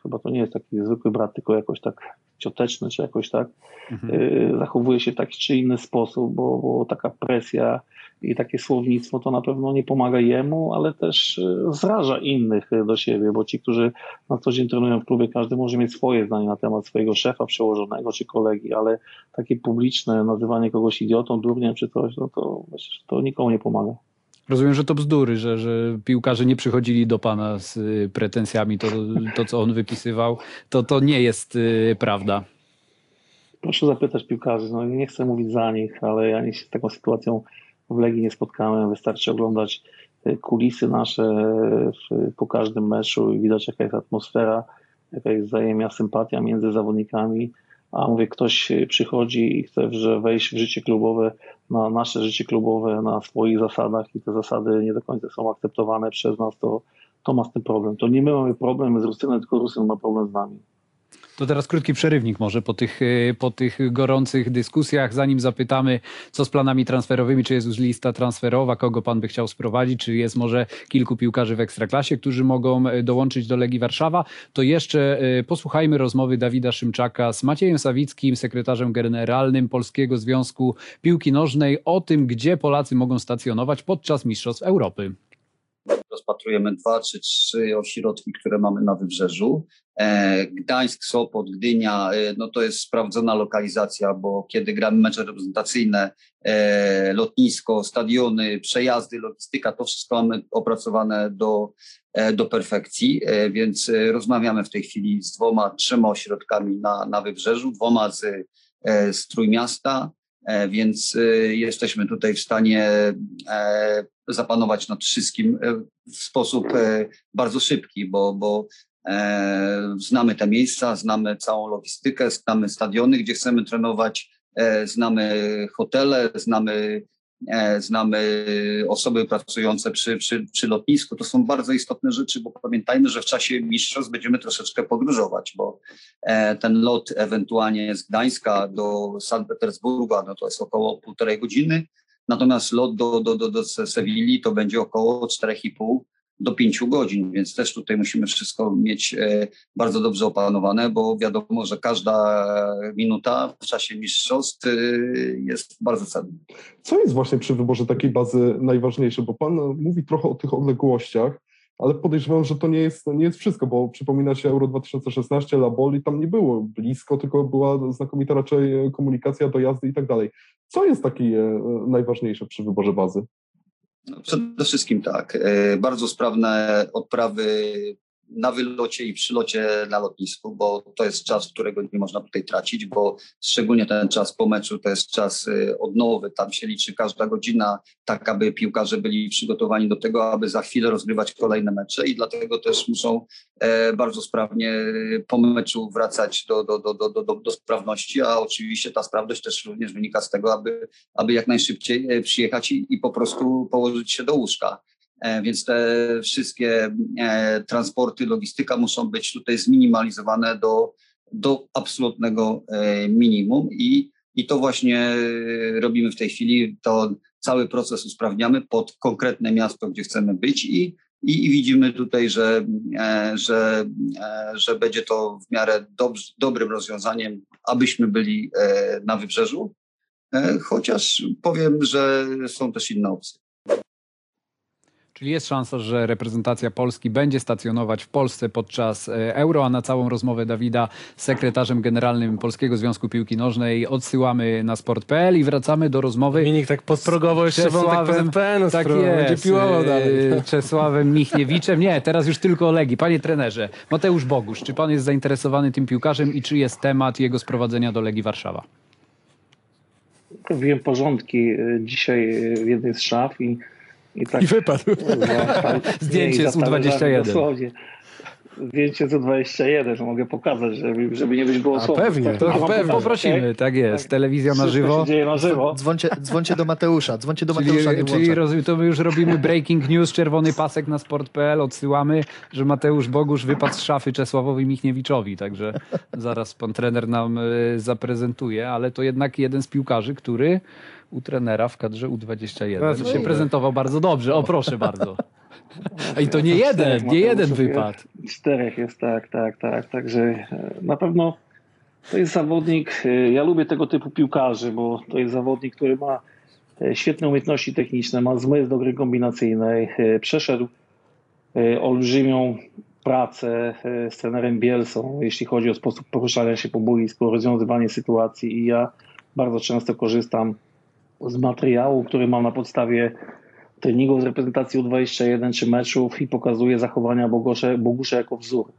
chyba to nie jest taki zwykły brat, tylko jakoś tak cioteczny, czy jakoś tak, mhm. Y, zachowuje się w taki czy inny sposób, bo, bo taka presja i takie słownictwo to na pewno nie pomaga jemu, ale też y, zraża innych do siebie, bo ci, którzy na co dzień trenują w klubie, każdy może mieć swoje zdanie na temat swojego szefa przełożonego czy kolegi, ale takie publiczne nazywanie kogoś idiotą, durniem czy coś, no to, to nikomu nie pomaga. Rozumiem, że to bzdury, że, że piłkarze nie przychodzili do pana z y, pretensjami, to, to co on wypisywał, to, to nie jest y, prawda. Proszę zapytać piłkarzy, no nie chcę mówić za nich, ale ja się z taką sytuacją w Legii nie spotkałem. Wystarczy oglądać y, kulisy nasze po każdym meczu i widać jaka jest atmosfera, jaka jest wzajemna sympatia między zawodnikami a mówię, ktoś przychodzi i chce że wejść w życie klubowe, na nasze życie klubowe, na swoich zasadach i te zasady nie do końca są akceptowane przez nas, to, to ma z tym problem. To nie my mamy problem z Rusynem, tylko Rusyn ma problem z nami. To teraz krótki przerywnik może po tych, e, po tych gorących dyskusjach, zanim zapytamy, co z planami transferowymi, czy jest już lista transferowa, kogo pan by chciał sprowadzić, czy jest może kilku piłkarzy w Ekstraklasie, którzy mogą e, dołączyć do Legii Warszawa, to jeszcze e, posłuchajmy rozmowy Dawida Szymczaka z Maciejem Sawickim, sekretarzem generalnym Polskiego Związku Piłki Nożnej o tym, gdzie Polacy mogą stacjonować podczas Mistrzostw Europy rozpatrujemy dwa czy trzy ośrodki, które mamy na wybrzeżu. E, Gdańsk, Sopot, Gdynia, e, no to jest sprawdzona lokalizacja, bo kiedy gramy mecze reprezentacyjne, e, lotnisko, stadiony, przejazdy, logistyka, to wszystko mamy opracowane do, do perfekcji, więc rozmawiamy w tej chwili z dwoma, trzema ośrodkami na, na wybrzeżu, dwoma z, z Trójmiasta, więc jesteśmy tutaj w stanie zapanować nad wszystkim w sposób bardzo szybki, bo, bo E, znamy te miejsca, znamy całą logistykę, znamy stadiony, gdzie chcemy trenować, e, znamy hotele, znamy, e, znamy osoby pracujące przy, przy, przy lotnisku. To są bardzo istotne rzeczy, bo pamiętajmy, że w czasie mistrzostw będziemy troszeczkę podróżować, bo ten lot ewentualnie z Gdańska do Sankt Petersburga, no to jest około półtorej godziny, natomiast lot do, do, do, do Sewilli to będzie około 4,5 do pięciu godzin, więc też tutaj musimy wszystko mieć e, bardzo dobrze opanowane, bo wiadomo, że każda minuta w czasie mistrzostw e, jest bardzo cenna. Co jest właśnie przy wyborze takiej bazy najważniejsze? Bo Pan mówi trochę o tych odległościach, ale podejrzewam, że to nie jest, nie jest wszystko, bo przypomina się Euro 2016, Laboli, tam nie było blisko, tylko była znakomita raczej komunikacja, dojazdy i tak dalej. Co jest takie najważniejsze przy wyborze bazy? No, przede wszystkim tak. E, bardzo sprawne odprawy na wylocie i przylocie na lotnisku, bo to jest czas, którego nie można tutaj tracić, bo szczególnie ten czas po meczu to jest czas y, odnowy. Tam się liczy każda godzina, tak aby piłkarze byli przygotowani do tego, aby za chwilę rozgrywać kolejne mecze i dlatego też muszą e, bardzo sprawnie y, po meczu wracać do, do, do, do, do, do sprawności, a oczywiście ta sprawność też również wynika z tego, aby, aby jak najszybciej e, przyjechać i, i po prostu położyć się do łóżka. E, więc te wszystkie e, transporty, logistyka muszą być tutaj zminimalizowane do, do absolutnego e, minimum i, i to właśnie robimy w tej chwili. To cały proces usprawniamy pod konkretne miasto, gdzie chcemy być i, i, i widzimy tutaj, że, że, że będzie to w miarę dobrym rozwiązaniem, abyśmy byli na wybrzeżu. Chociaż powiem, że są też inne opcje. Czyli jest szansa, że reprezentacja Polski będzie stacjonować w Polsce podczas e, Euro, a na całą rozmowę Dawida z sekretarzem generalnym Polskiego Związku Piłki Nożnej odsyłamy na sport.pl i wracamy do rozmowy. Dominik tak podprogowo jeszcze wątek PZPN tak jest, będzie piłował dalej. E, Czesławem Michniewiczem. Nie, teraz już tylko Legii. Panie trenerze, Mateusz Bogusz, czy pan jest zainteresowany tym piłkarzem i czy jest temat jego sprowadzenia do Legii Warszawa? Robiłem porządki e, dzisiaj w jednej z szaf i i, tak, I wypadł. Zdjęcie z U21. Dosłownie. Zdjęcie z U21, że mogę pokazać, żeby, żeby nie być było słowa. Pewnie, to pewnie. poprosimy, okay? tak jest. Tak. Telewizja na żywo. dzieje na żywo. Dzwoncie, dzwoncie do Mateusza, dzwoncie do czyli, Mateusza, Czyli roz, to my już robimy breaking news, czerwony pasek na sport.pl, odsyłamy, że Mateusz Bogusz wypadł z szafy Czesławowi Michniewiczowi, także zaraz pan trener nam y, zaprezentuje, ale to jednak jeden z piłkarzy, który u trenera w kadrze U21 no, się prezentował bardzo dobrze. O, proszę bardzo. I to nie jeden, nie jeden wypad. Czterech jest, tak, tak, tak. Także e, na pewno to jest zawodnik, e, ja lubię tego typu piłkarzy, bo to jest zawodnik, który ma e, świetne umiejętności techniczne, ma zmysł do gry kombinacyjnej, przeszedł olbrzymią pracę z trenerem Bielsą, jeśli chodzi o sposób poruszania się po boisku, rozwiązywanie sytuacji i ja bardzo często korzystam z materiału, który mam na podstawie treningów z reprezentacji U21 czy meczów i pokazuje zachowania Bogusza, Bogusza jako wzór.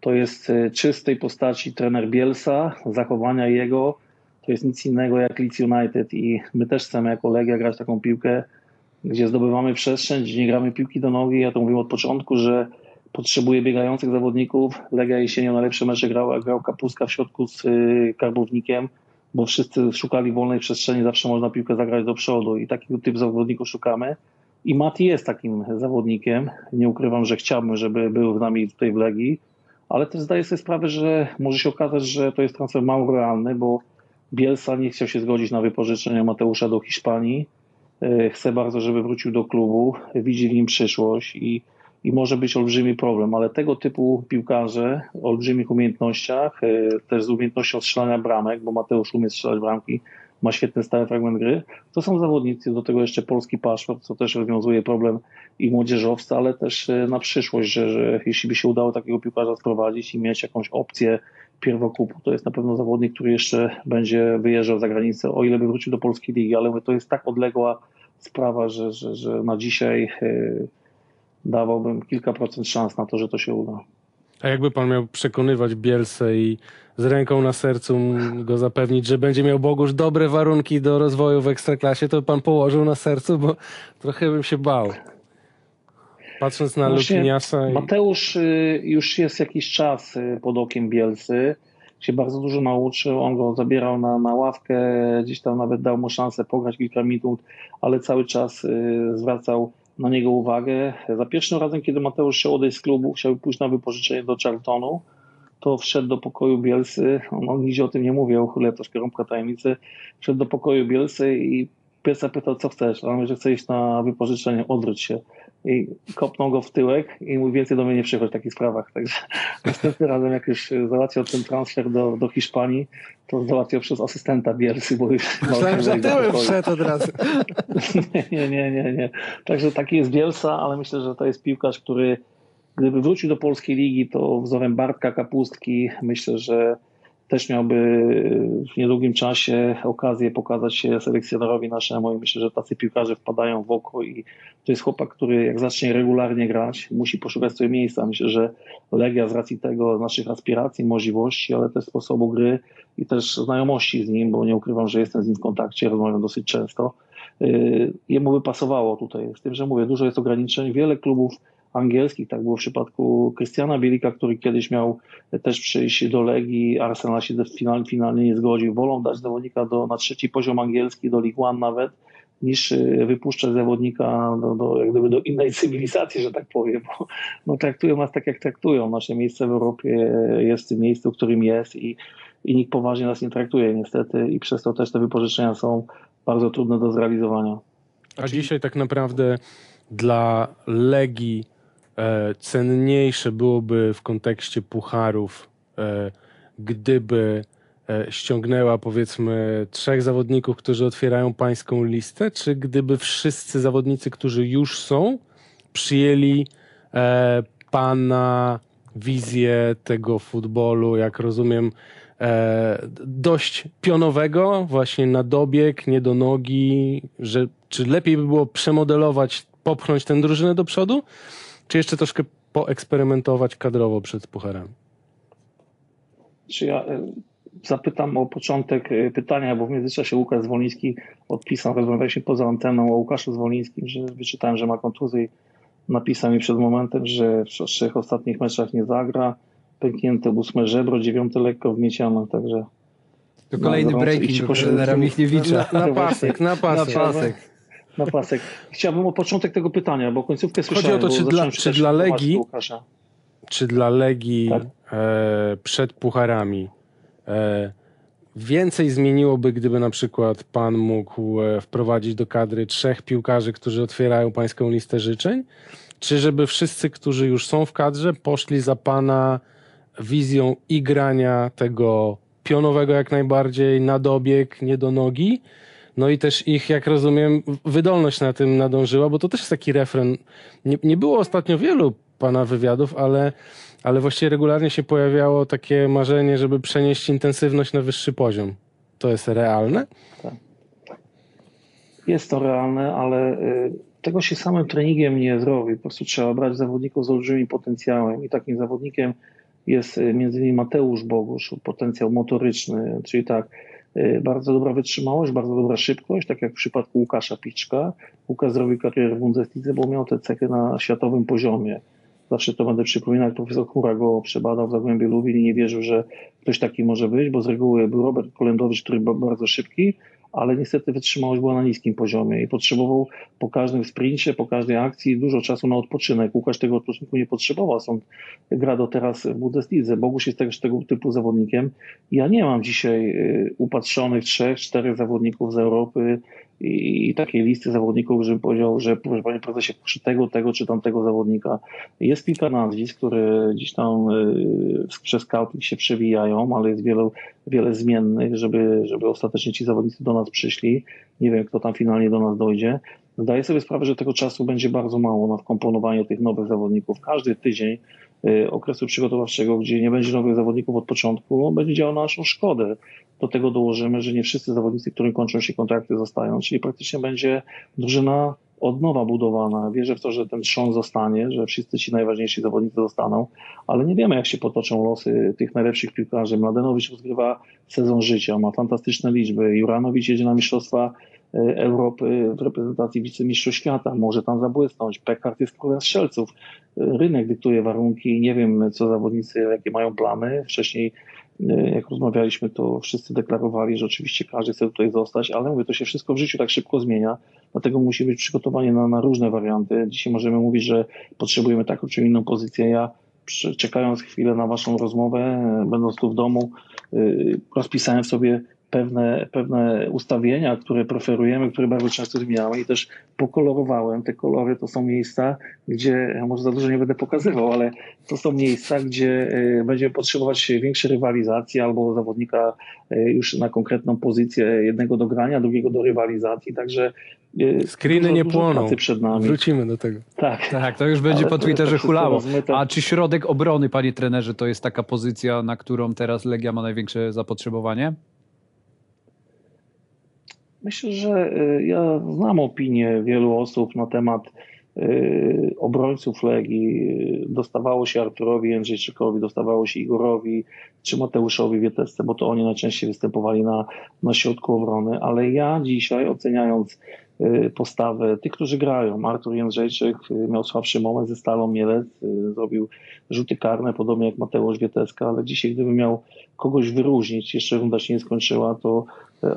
To jest e, czystej postaci trener Bielsa, zachowania jego, to jest nic innego jak Leeds United i my też chcemy jako Legia grać taką piłkę, gdzie zdobywamy przestrzeń, gdzie nie gramy piłki do nogi. Ja to mówiłem od początku, że potrzebuje biegających zawodników. Legia jesienią najlepsze mecze grał, grał Kapuska w środku z e, Karbownikiem bo wszyscy szukali wolnej przestrzeni, zawsze można piłkę zagrać do przodu i takiego typ zawodników szukamy. I Mati jest takim zawodnikiem. Nie ukrywam, że chciałbym, żeby był z nami tutaj w Legii, ale też zdaję sobie sprawę, że może się okazać, że to jest transfer mało realny, bo Bielsa nie chciał się zgodzić na wypożyczenie Mateusza do Hiszpanii. E, chce bardzo, żeby wrócił do klubu, widzi w nim przyszłość i i może być olbrzymi problem, ale tego typu piłkarze o olbrzymich umiejętnościach, e, też z umiejętnością strzelania bramek, bo Mateusz umie strzelać bramki, ma świetny stary fragment gry, to są zawodnicy, do tego jeszcze polski paszport, co też rozwiązuje problem i młodzieżowca, ale też e, na przyszłość, że, że jeśli by się udało takiego piłkarza sprowadzić i mieć jakąś opcję pierwokupu, to jest na pewno zawodnik, który jeszcze będzie wyjeżdżał za granicę, o ile by wrócił do polskiej ligi, ale to jest tak odległa sprawa, że, że, że na dzisiaj yy, dawałbym kilka procent szans na to, że to się uda. A jakby pan miał przekonywać Bielsę i z ręką na sercu go zapewnić, że będzie miał Bogusz dobre warunki do rozwoju w Ekstraklasie, to pan położył na sercu, bo trochę bym się bał. Patrząc na Lukiniasa... I... Mateusz y, już jest jakiś czas y, pod okiem Bielsy. Się bardzo dużo nauczył. On go zabierał na, na ławkę, gdzieś tam nawet dał mu szansę pograć kilka minut, ale cały czas y, zwracał na niego uwagę. Za pierwszym razem, kiedy Mateusz chciał odejść z klubu, chciał pójść na wypożyczenie do Charltonu, to wszedł do pokoju Bielsy, on nigdzie o tym nie mówił, chylę troszkę rąbka tajemnicy, wszedł do pokoju Bielsy i pies zapytał, co chcesz, a on mówi, że chce iść na wypożyczenie, odwróć się i kopnął go w tyłek i mówi więcej do mnie nie przychodź w takich sprawach. Także następnym razem, jak już załatwiał ten transfer do, do Hiszpanii, to załatwiał przez asystenta Bielsy, bo już... Myślałem, że tyłem wszedł od razu. nie, nie, nie, nie. Także taki jest Bielsa, ale myślę, że to jest piłkarz, który gdyby wrócił do polskiej ligi, to wzorem Bartka Kapustki myślę, że też miałby w niedługim czasie okazję pokazać się selekcjonerowi naszemu i myślę, że tacy piłkarze wpadają w oko i to jest chłopak, który jak zacznie regularnie grać, musi poszukać sobie miejsca. Myślę, że Legia z racji tego naszych aspiracji, możliwości, ale też sposobu gry i też znajomości z nim, bo nie ukrywam, że jestem z nim w kontakcie, rozmawiam dosyć często, yy, jemu by pasowało tutaj. Z tym, że mówię, dużo jest ograniczeń, wiele klubów angielskich. Tak było w przypadku Krystiana Bielika, który kiedyś miał też przyjść do Legii. Arsenal się final, finalnie nie zgodził. Wolą dać zawodnika do, na trzeci poziom angielski, do League One nawet, niż y, wypuszczać zawodnika do, do, jak gdyby do innej cywilizacji, że tak powiem, bo no, traktują nas tak, jak traktują. Nasze miejsce w Europie jest w tym miejscu, w którym jest i, i nikt poważnie nas nie traktuje niestety i przez to też te wypożyczenia są bardzo trudne do zrealizowania. A dzisiaj tak naprawdę dla Legii cenniejsze byłoby w kontekście pucharów, e, gdyby e, ściągnęła powiedzmy trzech zawodników, którzy otwierają pańską listę, czy gdyby wszyscy zawodnicy, którzy już są, przyjęli e, pana wizję tego futbolu, jak rozumiem, e, dość pionowego, właśnie na dobieg, nie do nogi, że czy lepiej by było przemodelować, popchnąć tę drużynę do przodu, czy jeszcze troszkę poeksperymentować kadrowo przed pucharami? Czy ja e, zapytam o początek e, pytania, bo w międzyczasie Łukasz Zwoliński odpisał, rozmawialiśmy poza anteną o Łukaszu Zwolińskim, że wyczytałem, że ma kontuzję i napisał mi przed momentem, że w trzech ostatnich meczach nie zagra, pęknięte ósme żebro, dziewiąte lekko wgnieciane, także To kolejny breaking do poszedłem trenera w tym- Michniewicza. Na, na pasek, na Na pasek. Na pasek. Chciałbym o początek tego pytania, bo końcówkę Chodzi słyszałem. o to, czy dla- czy dla Legii- czy dla Legii Tak. e, przed pucharami e, więcej zmieniłoby, gdyby na przykład pan mógł e, wprowadzić do kadry trzech piłkarzy, którzy otwierają pańską listę życzeń? Czy żeby wszyscy, którzy już są w kadrze, poszli za pana wizją i grania tego pionowego jak najbardziej, na dobieg, nie do nogi? No i też ich, jak rozumiem, wydolność na tym nadążyła, bo to też jest taki refren. Nie, nie było ostatnio wielu pana wywiadów, ale, ale właściwie regularnie się pojawiało takie marzenie, żeby przenieść intensywność na wyższy poziom. To jest realne? Jest to realne, ale y, tego się samym treningiem nie zrobi. Po prostu trzeba brać zawodników z olbrzymim potencjałem i takim zawodnikiem jest y, m.in. Mateusz Bogusz, potencjał motoryczny, czyli tak, bardzo dobra wytrzymałość, bardzo dobra szybkość, tak jak w przypadku Łukasza Piczka. Łukasz zrobił karierę w Bundeslidze, bo miał te cechy na światowym poziomie. Zawsze to będę przypominał, profesor Chura go przebadał w Zagłębiu Lubin i nie wierzył, że ktoś taki może być, bo z reguły był Robert Kolendowicz, który był bardzo szybki, ale niestety wytrzymałość była na niskim poziomie i potrzebował po każdym sprincie, po każdej akcji dużo czasu na odpoczynek. Łukasz tego odpoczynku nie potrzebował, stąd gra do teraz w Bundeslidze. Bogusz jest też tego typu zawodnikiem. Ja nie mam dzisiaj y, upatrzonych trzech, czterech zawodników z Europy i, i takiej listy zawodników, żebym powiedział, że proszę panie prezesie, proszę tego, tego czy tamtego zawodnika. Jest kilka nazwisk, które gdzieś tam y, przez scouting się przewijają, ale jest wiele, wiele zmiennych, żeby, żeby ostatecznie ci zawodnicy do nas przyszli. Nie wiem, kto tam finalnie do nas dojdzie. Zdaję sobie sprawę, że tego czasu będzie bardzo mało na wkomponowanie tych nowych zawodników. Każdy tydzień okresu przygotowawczego, gdzie nie będzie nowych zawodników od początku, będzie działał na naszą szkodę. Do tego dołożymy, że nie wszyscy zawodnicy, którym kończą się kontrakty, zostają, czyli praktycznie będzie drużyna od nowa budowana. Wierzę w to, że ten trzon zostanie, że wszyscy ci najważniejsi zawodnicy zostaną, ale nie wiemy, jak się potoczą losy tych najlepszych piłkarzy. Mladenowicz rozgrywa sezon życia, ma fantastyczne liczby. Juranowicz jedzie na Mistrzostwa Europy w reprezentacji wicemistrzów świata, może tam zabłysnąć. Pekart jest królem strzelców. E, Rynek dyktuje warunki, nie wiem, co zawodnicy, jakie mają plany. Wcześniej e, jak rozmawialiśmy, to wszyscy deklarowali, że oczywiście każdy chce tutaj zostać, ale mówię, to się wszystko w życiu tak szybko zmienia, dlatego musi być przygotowanie na, na różne warianty. Dzisiaj możemy mówić, że potrzebujemy taką czy inną pozycję. Ja czekając chwilę na waszą rozmowę, e, będąc tu w domu, rozpisałem sobie pewne, pewne ustawienia, które preferujemy, które bardzo często zmieniamy i też pokolorowałem. Te kolory to są miejsca, gdzie, może za dużo nie będę pokazywał, ale to są miejsca, gdzie y, będziemy potrzebować większej rywalizacji albo zawodnika y, już na konkretną pozycję jednego do grania, drugiego do rywalizacji, także y, Screeny dużo- nie płoną. pracy przed nami. Wrócimy do tego. Tak. Tak, to już będzie Ale po Twitterze tak hulało. rozmyte. A czy środek obrony, panie trenerze, to jest taka pozycja, na którą teraz Legia ma największe zapotrzebowanie? Myślę, że y, ja znam opinię wielu osób na temat y, obrońców Legii. Dostawało się Arturowi Jędrzejczykowi, dostawało się Igorowi czy Mateuszowi Wietesce, bo to oni najczęściej występowali na, na środku obrony, ale ja dzisiaj oceniając y, postawę tych, którzy grają, Artur Jędrzejczyk miał słabszy moment ze Stalą Mielec, zrobił rzuty karne, podobnie jak Mateusz Wieteska, ale dzisiaj gdybym miał kogoś wyróżnić, jeszcze runda się nie skończyła, to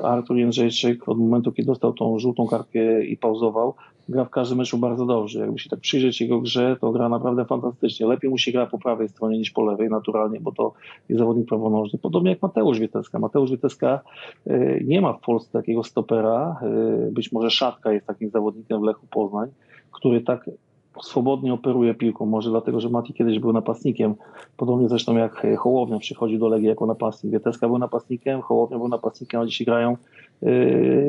Artur Jędrzejczyk od momentu, kiedy dostał tą żółtą kartkę i pauzował, gra w każdym meczu bardzo dobrze. Jakby się tak przyjrzeć jego grze, to gra naprawdę fantastycznie. Lepiej mu się gra po prawej stronie niż po lewej, naturalnie, bo to jest zawodnik prawonożny. Podobnie jak Mateusz Wieteska. Mateusz Wieteska y, nie ma w Polsce takiego stopera. y, Być może Szatka jest takim zawodnikiem w Lechu Poznań, który tak swobodnie operuje piłką. Może dlatego, że Mati kiedyś był napastnikiem. Podobnie zresztą jak e, Hołownia przychodził do Legii jako napastnik. Wieteska był napastnikiem, Hołownia był napastnikiem, a dzisiaj grają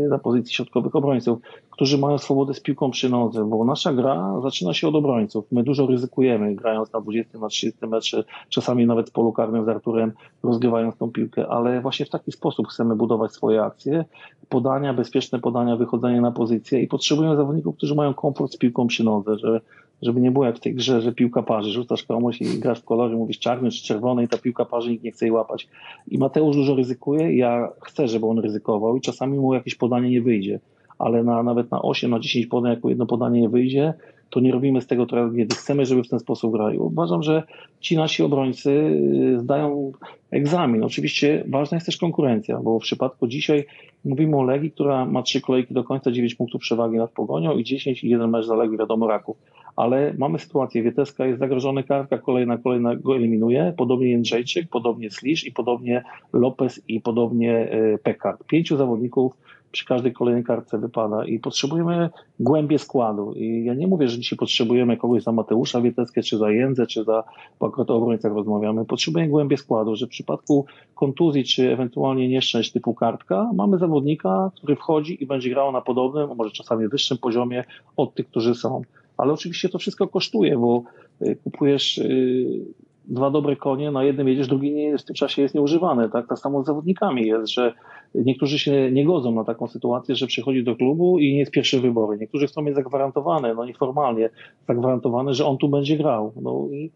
na pozycji środkowych obrońców, którzy mają swobodę z piłką przy nodze, bo nasza gra zaczyna się od obrońców. My dużo ryzykujemy, grając na 20, na 30 metrze, czasami nawet w polu karnym z Arturem, rozgrywając tą piłkę, ale właśnie w taki sposób chcemy budować swoje akcje, podania, bezpieczne podania, wychodzenie na pozycję i potrzebujemy zawodników, którzy mają komfort z piłką przy nodze, że żeby nie było jak w tej grze, że piłka parzy, rzucasz komuś i grasz w kolorze, mówisz czarny czy czerwony i ta piłka parzy, nikt nie chce jej łapać. I Mateusz dużo ryzykuje, ja chcę, żeby on ryzykował i czasami mu jakieś podanie nie wyjdzie, ale na, nawet na 8, na 10 podań, jak jedno podanie nie wyjdzie, to nie robimy z tego tragedii. Chcemy, żeby w ten sposób grali. Uważam, że ci nasi obrońcy y, zdają egzamin. Oczywiście ważna jest też konkurencja, bo w przypadku dzisiaj mówimy o Legii, która ma trzy kolejki do końca, 9 punktów przewagi nad Pogonią i 10 i jeden mecz zaległy, wiadomo, Raków. Ale mamy sytuację, Wieteska jest zagrożony, kartka kolejna, kolejna go eliminuje, podobnie Jędrzejczyk, podobnie Slisz i podobnie Lopez i podobnie y, Pekard. Pięciu zawodników przy każdej kolejnej kartce wypada i potrzebujemy głębie składu. I ja nie mówię, że dzisiaj potrzebujemy kogoś za Mateusza Wieteskę, czy za Jędzę, czy za, bo akurat o obrońcach rozmawiamy. Potrzebujemy głębie składu, że w przypadku kontuzji, czy ewentualnie nieszczęść typu kartka, mamy zawodnika, który wchodzi i będzie grał na podobnym, a może czasami wyższym poziomie od tych, którzy są. Ale oczywiście to wszystko kosztuje, bo y, kupujesz y, dwa dobre konie, na jednym jedziesz, drugi nie w tym czasie jest nieużywany. Tak, tak samo z zawodnikami jest, że niektórzy się nie godzą na taką sytuację, że przychodzi do klubu i nie jest pierwszy wybory. Niektórzy chcą mieć zagwarantowane, no nieformalnie zagwarantowane, że on tu będzie grał. No i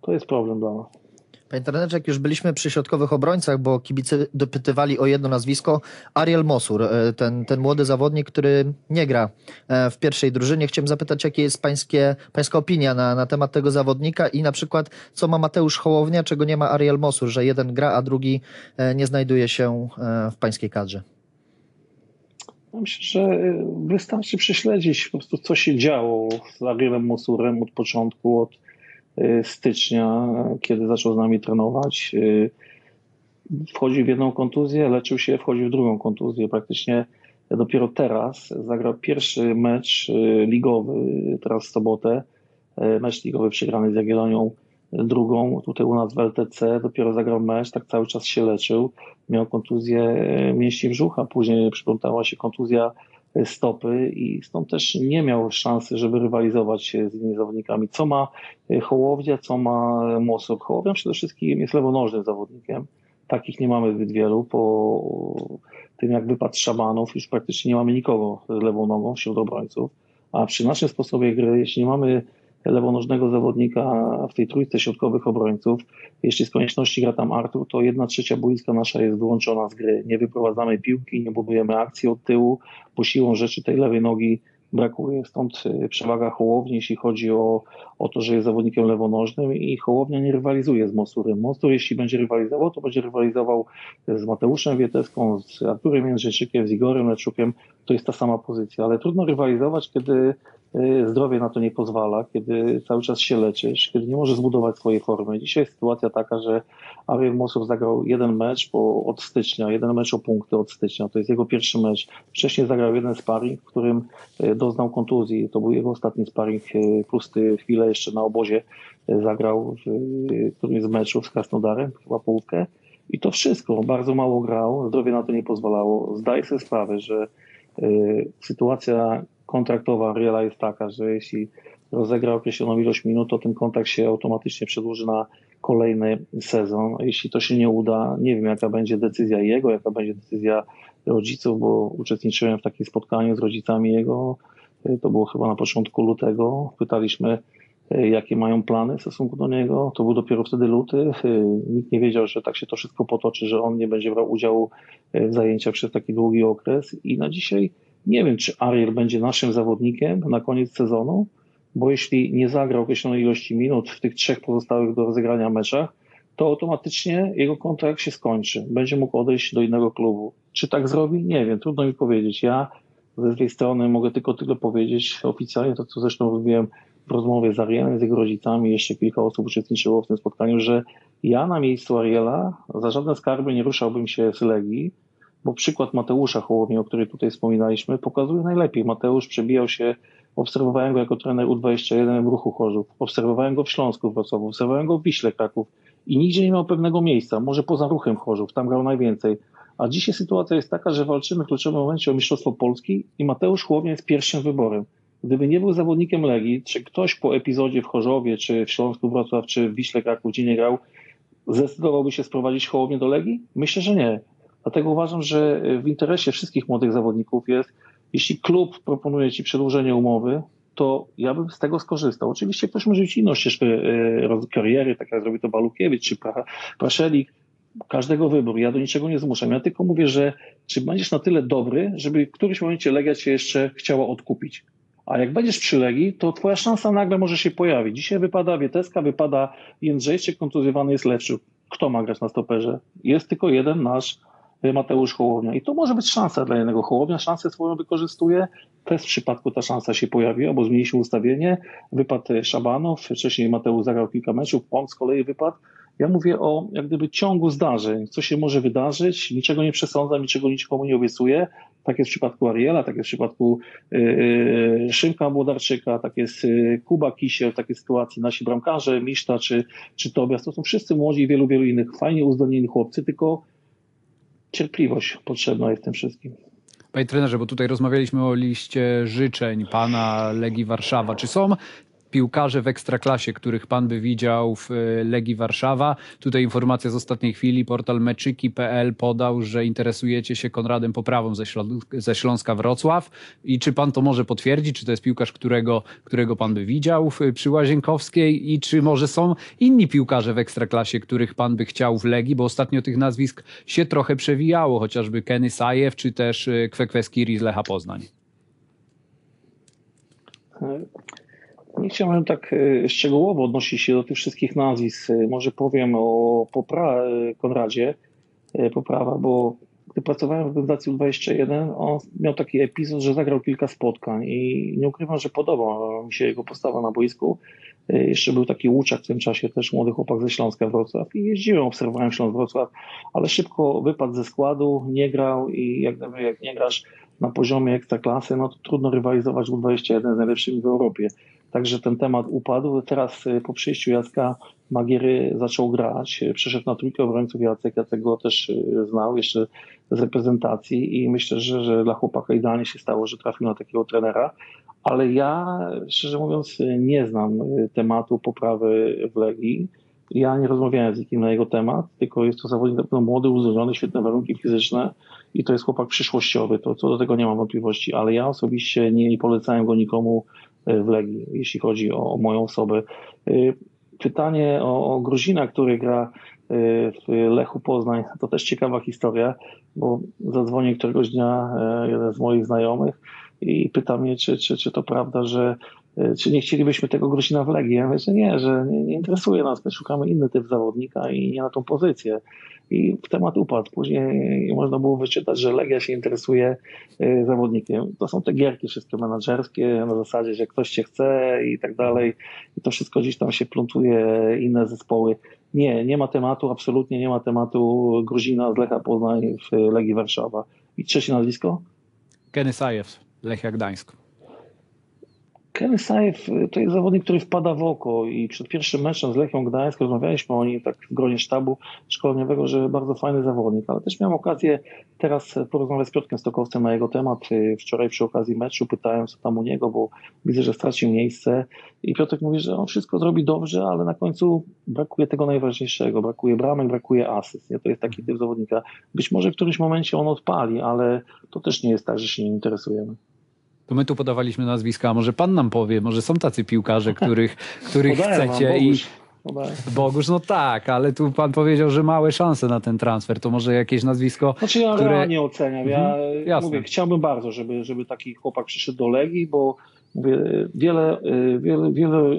to jest problem dla nas. Panie trenerze, jak już byliśmy przy środkowych obrońcach, bo kibice dopytywali o jedno nazwisko, Ariel Mosur, e, ten, ten młody zawodnik, który nie gra e, w pierwszej drużynie. Chciałem zapytać, jakie jest pańskie, pańska opinia na, na temat tego zawodnika i na przykład, co ma Mateusz Hołownia, czego nie ma Ariel Mosur, że jeden gra, a drugi e, nie znajduje się w pańskiej kadrze. Myślę, że wystarczy prześledzić po prostu, co się działo z Arielem Mosurem od początku, od stycznia, kiedy zaczął z nami trenować. Wchodzi w jedną kontuzję, leczył się, wchodzi w drugą kontuzję. Praktycznie dopiero teraz zagrał pierwszy mecz ligowy, teraz w sobotę. Mecz ligowy przegrany z Jagiellonią drugą, tutaj u nas w LTC, dopiero zagrał mecz, tak cały czas się leczył. Miał kontuzję mięśni brzucha, później przyplątała się kontuzja stopy i stąd też nie miał szansy, żeby rywalizować z innymi zawodnikami. Co ma Hołownia, co ma Mosok? Hołownia przede wszystkim jest lewonożnym zawodnikiem. Takich nie mamy zbyt wielu. Po tym jak wypadł Szabanów, już praktycznie nie mamy nikogo z lewą nogą wśród obrońców. A przy naszym sposobie gry, jeśli nie mamy lewonożnego zawodnika w tej trójce środkowych obrońców. Jeśli z konieczności gra tam Artur, to jedna trzecia boiska nasza jest wyłączona z gry. Nie wyprowadzamy piłki, nie budujemy akcji od tyłu, bo siłą rzeczy tej lewej nogi brakuje. Stąd przewaga Hołowni, jeśli chodzi o, o to, że jest zawodnikiem lewonożnym i Hołownia nie rywalizuje z Mosurem. Mosur, jeśli będzie rywalizował, to będzie rywalizował z Mateuszem Wieteską, z Arturem Jędrzejczykiem, z Igorem Leczukiem. To jest ta sama pozycja, ale trudno rywalizować, kiedy zdrowie na to nie pozwala, kiedy cały czas się leczysz, kiedy nie możesz zbudować swojej formy. Dzisiaj jest sytuacja taka, że Ariel Mosów zagrał jeden mecz po, od stycznia, jeden mecz o punkty od stycznia, to jest jego pierwszy mecz. Wcześniej zagrał jeden sparring, w którym doznał kontuzji, to był jego ostatni sparring, plus chwilę jeszcze na obozie zagrał w którymś z meczów z Krasnodarem, chyba połówkę. I to wszystko, bardzo mało grał, zdrowie na to nie pozwalało. Zdaję sobie sprawę, że y, sytuacja kontraktowa Ariela jest taka, że jeśli rozegra określoną ilość minut, to ten kontrakt się automatycznie przedłuży na kolejny sezon. Jeśli to się nie uda, nie wiem jaka będzie decyzja jego, jaka będzie decyzja rodziców, bo uczestniczyłem w takim spotkaniu z rodzicami jego, to było chyba na początku lutego. Pytaliśmy, jakie mają plany w stosunku do niego. To był dopiero wtedy luty. Nikt nie wiedział, że tak się to wszystko potoczy, że on nie będzie brał udziału w zajęciach przez taki długi okres. I na dzisiaj nie wiem, czy Ariel będzie naszym zawodnikiem na koniec sezonu, bo jeśli nie zagra określonej ilości minut w tych trzech pozostałych do rozegrania meczach, to automatycznie jego kontrakt się skończy. Będzie mógł odejść do innego klubu. Czy tak zrobi? Nie wiem, trudno mi powiedzieć. Ja ze swojej strony mogę tylko tyle powiedzieć oficjalnie, to co zresztą mówiłem w rozmowie z Arielem, z jego rodzicami, jeszcze kilka osób uczestniczyło w tym spotkaniu, że ja na miejscu Ariela za żadne skarby nie ruszałbym się z Legii, bo przykład Mateusza Hołowni, o którym tutaj wspominaliśmy, pokazuje najlepiej. Mateusz przebijał się, obserwowałem go jako trener U21 w Ruchu Chorzów, obserwowałem go w Śląsku Wrocławiu, obserwowałem go w Wiśle Kraków i nigdzie nie miał pewnego miejsca, może poza Ruchem Chorzów, tam grał najwięcej. A dzisiaj sytuacja jest taka, że walczymy w kluczowym momencie o Mistrzostwo Polski i Mateusz Hołownia jest pierwszym wyborem. Gdyby nie był zawodnikiem Legii, czy ktoś po epizodzie w Chorzowie, czy w Śląsku Wrocław, czy w Wiśle Kraków, gdzie nie grał, zdecydowałby się sprowadzić Hołownię do Legii? Myślę, że nie. Dlatego uważam, że w interesie wszystkich młodych zawodników jest, jeśli klub proponuje ci przedłużenie umowy, to ja bym z tego skorzystał. Oczywiście ktoś może mieć inną ścieżkę e, kariery, tak jak zrobi to Balukiewicz czy Praszelik, każdego wyboru. Ja do niczego nie zmuszam. Ja tylko mówię, że czy będziesz na tyle dobry, żeby w którymś momencie Legia cię jeszcze chciała odkupić. A jak będziesz przy Legii, to twoja szansa nagle może się pojawić. Dzisiaj wypada Wieteska, wypada Jędrzejczyk, kontuzjowany jest Lepszy. Kto ma grać na stoperze? Jest tylko jeden nasz Mateusz Hołownia. I to może być szansa dla jednego Hołownia. Szansę swoją wykorzystuje. Też w przypadku ta szansa się pojawiła, bo zmieni się ustawienie. Wypadł Szabanow, wcześniej Mateusz zagrał kilka meczów, on z kolei wypadł. Ja mówię o jak gdyby ciągu zdarzeń, co się może wydarzyć, niczego nie przesądzam, niczego nikomu nie obiecuję. Tak jest w przypadku Ariela, tak jest w przypadku yy, Szymka Młodarczyka, tak jest yy, Kuba Kisiel, takie sytuacji, nasi bramkarze, Miszta czy, czy Tobias, to są wszyscy młodzi i wielu, wielu innych fajnie uzdolnieni chłopcy, tylko cierpliwość potrzebna jest w tym wszystkim. Panie trenerze, bo tutaj rozmawialiśmy o liście życzeń pana Legii Warszawa. Czy są piłkarze w ekstraklasie, których pan by widział w e, Legii Warszawa. Tutaj informacja z ostatniej chwili. Portal meczyki.pl podał, że interesujecie się Konradem Poprawą ze, ze Śląska Wrocław. I czy pan to może potwierdzić? Czy to jest piłkarz, którego, którego pan by widział w, przy Łazienkowskiej? I czy może są inni piłkarze w ekstraklasie, których pan by chciał w Legii? Bo ostatnio tych nazwisk się trochę przewijało, chociażby Kenny Sajew, czy też e, Kwekweskiri z Lecha Poznań. Nie chciałem tak e, szczegółowo odnosić się do tych wszystkich nazwisk. E, może powiem o popra e, Konradzie, poprawa, bo gdy pracowałem w organizacji U21, on miał taki epizod, że zagrał kilka spotkań i nie ukrywam, że podoba mi się jego postawa na boisku. Jeszcze był taki Łuczak w tym czasie, też młody chłopak ze Śląska Wrocław i jeździłem, obserwowałem Śląsk Wrocław, ale szybko wypadł ze składu, nie grał i jak, jak nie grasz na poziomie ekstraklasy, no to trudno rywalizować U21 z najlepszymi w Europie. Także ten temat upadł. Teraz y, po przyjściu Jacka Magiery zaczął grać. Przyszedł na trójkę obrońców Jacek. Jacek go też y, znał jeszcze z reprezentacji i myślę, że, że dla chłopaka idealnie się stało, że trafił na takiego trenera. Ale ja, szczerze mówiąc, nie znam y, tematu poprawy w Legii. Ja nie rozmawiałem z nikim na jego temat, tylko jest to zawodnik na pewno młody, uzdolniony, świetne warunki fizyczne i to jest chłopak przyszłościowy. To co do tego nie mam wątpliwości, ale ja osobiście nie polecałem go nikomu w Legii, jeśli chodzi o moją osobę. Y, pytanie o, o Gruzina, który gra y, w Lechu Poznań, to też ciekawa historia, bo zadzwonił któregoś dnia y, jeden z moich znajomych i pyta mnie, czy, czy, czy to prawda, że czy nie chcielibyśmy tego Gruzina w Legii. Ja mówię, że nie, że nie, nie interesuje nas, my szukamy inny typ zawodnika i nie na tą pozycję i temat upadł. Później można było wyczytać, że Legia się interesuje y, zawodnikiem. To są te gierki wszystkie menadżerskie na zasadzie, że ktoś cię chce i tak dalej. I to wszystko gdzieś tam się plątuje inne zespoły. Nie, nie ma tematu, absolutnie nie ma tematu Gruzina z Lecha Poznań w Legii Warszawa. I trzecie nazwisko? Kenny Sajew, Lechia Gdańsk. Kenny Sajew y, to jest zawodnik, który wpada w oko i przed pierwszym meczem z Lechią Gdańsk rozmawialiśmy o nim tak w gronie sztabu szkoleniowego, że bardzo fajny zawodnik, ale też miałem okazję teraz porozmawiać z Piotrkiem Stokowcem na jego temat. Y, wczoraj przy okazji meczu pytałem co tam u niego, bo widzę, że stracił miejsce i Piotrek mówi, że on wszystko zrobi dobrze, ale na końcu brakuje tego najważniejszego, brakuje bramek, brakuje asyst. To jest taki typ zawodnika. Być może w którymś momencie on odpali, ale to też nie jest tak, że się nie interesujemy. To my tu podawaliśmy nazwiska, może pan nam powie, może są tacy piłkarze, których, których chcecie wam, i Bogusz. No tak, ale tu pan powiedział, że małe szanse na ten transfer, to może jakieś nazwisko, Znaczy ja które... realnie oceniam. Ja Mhm, mówię, chciałbym bardzo, żeby, żeby taki chłopak przyszedł do Legii, bo mówię, wiele, y, wiele, wiele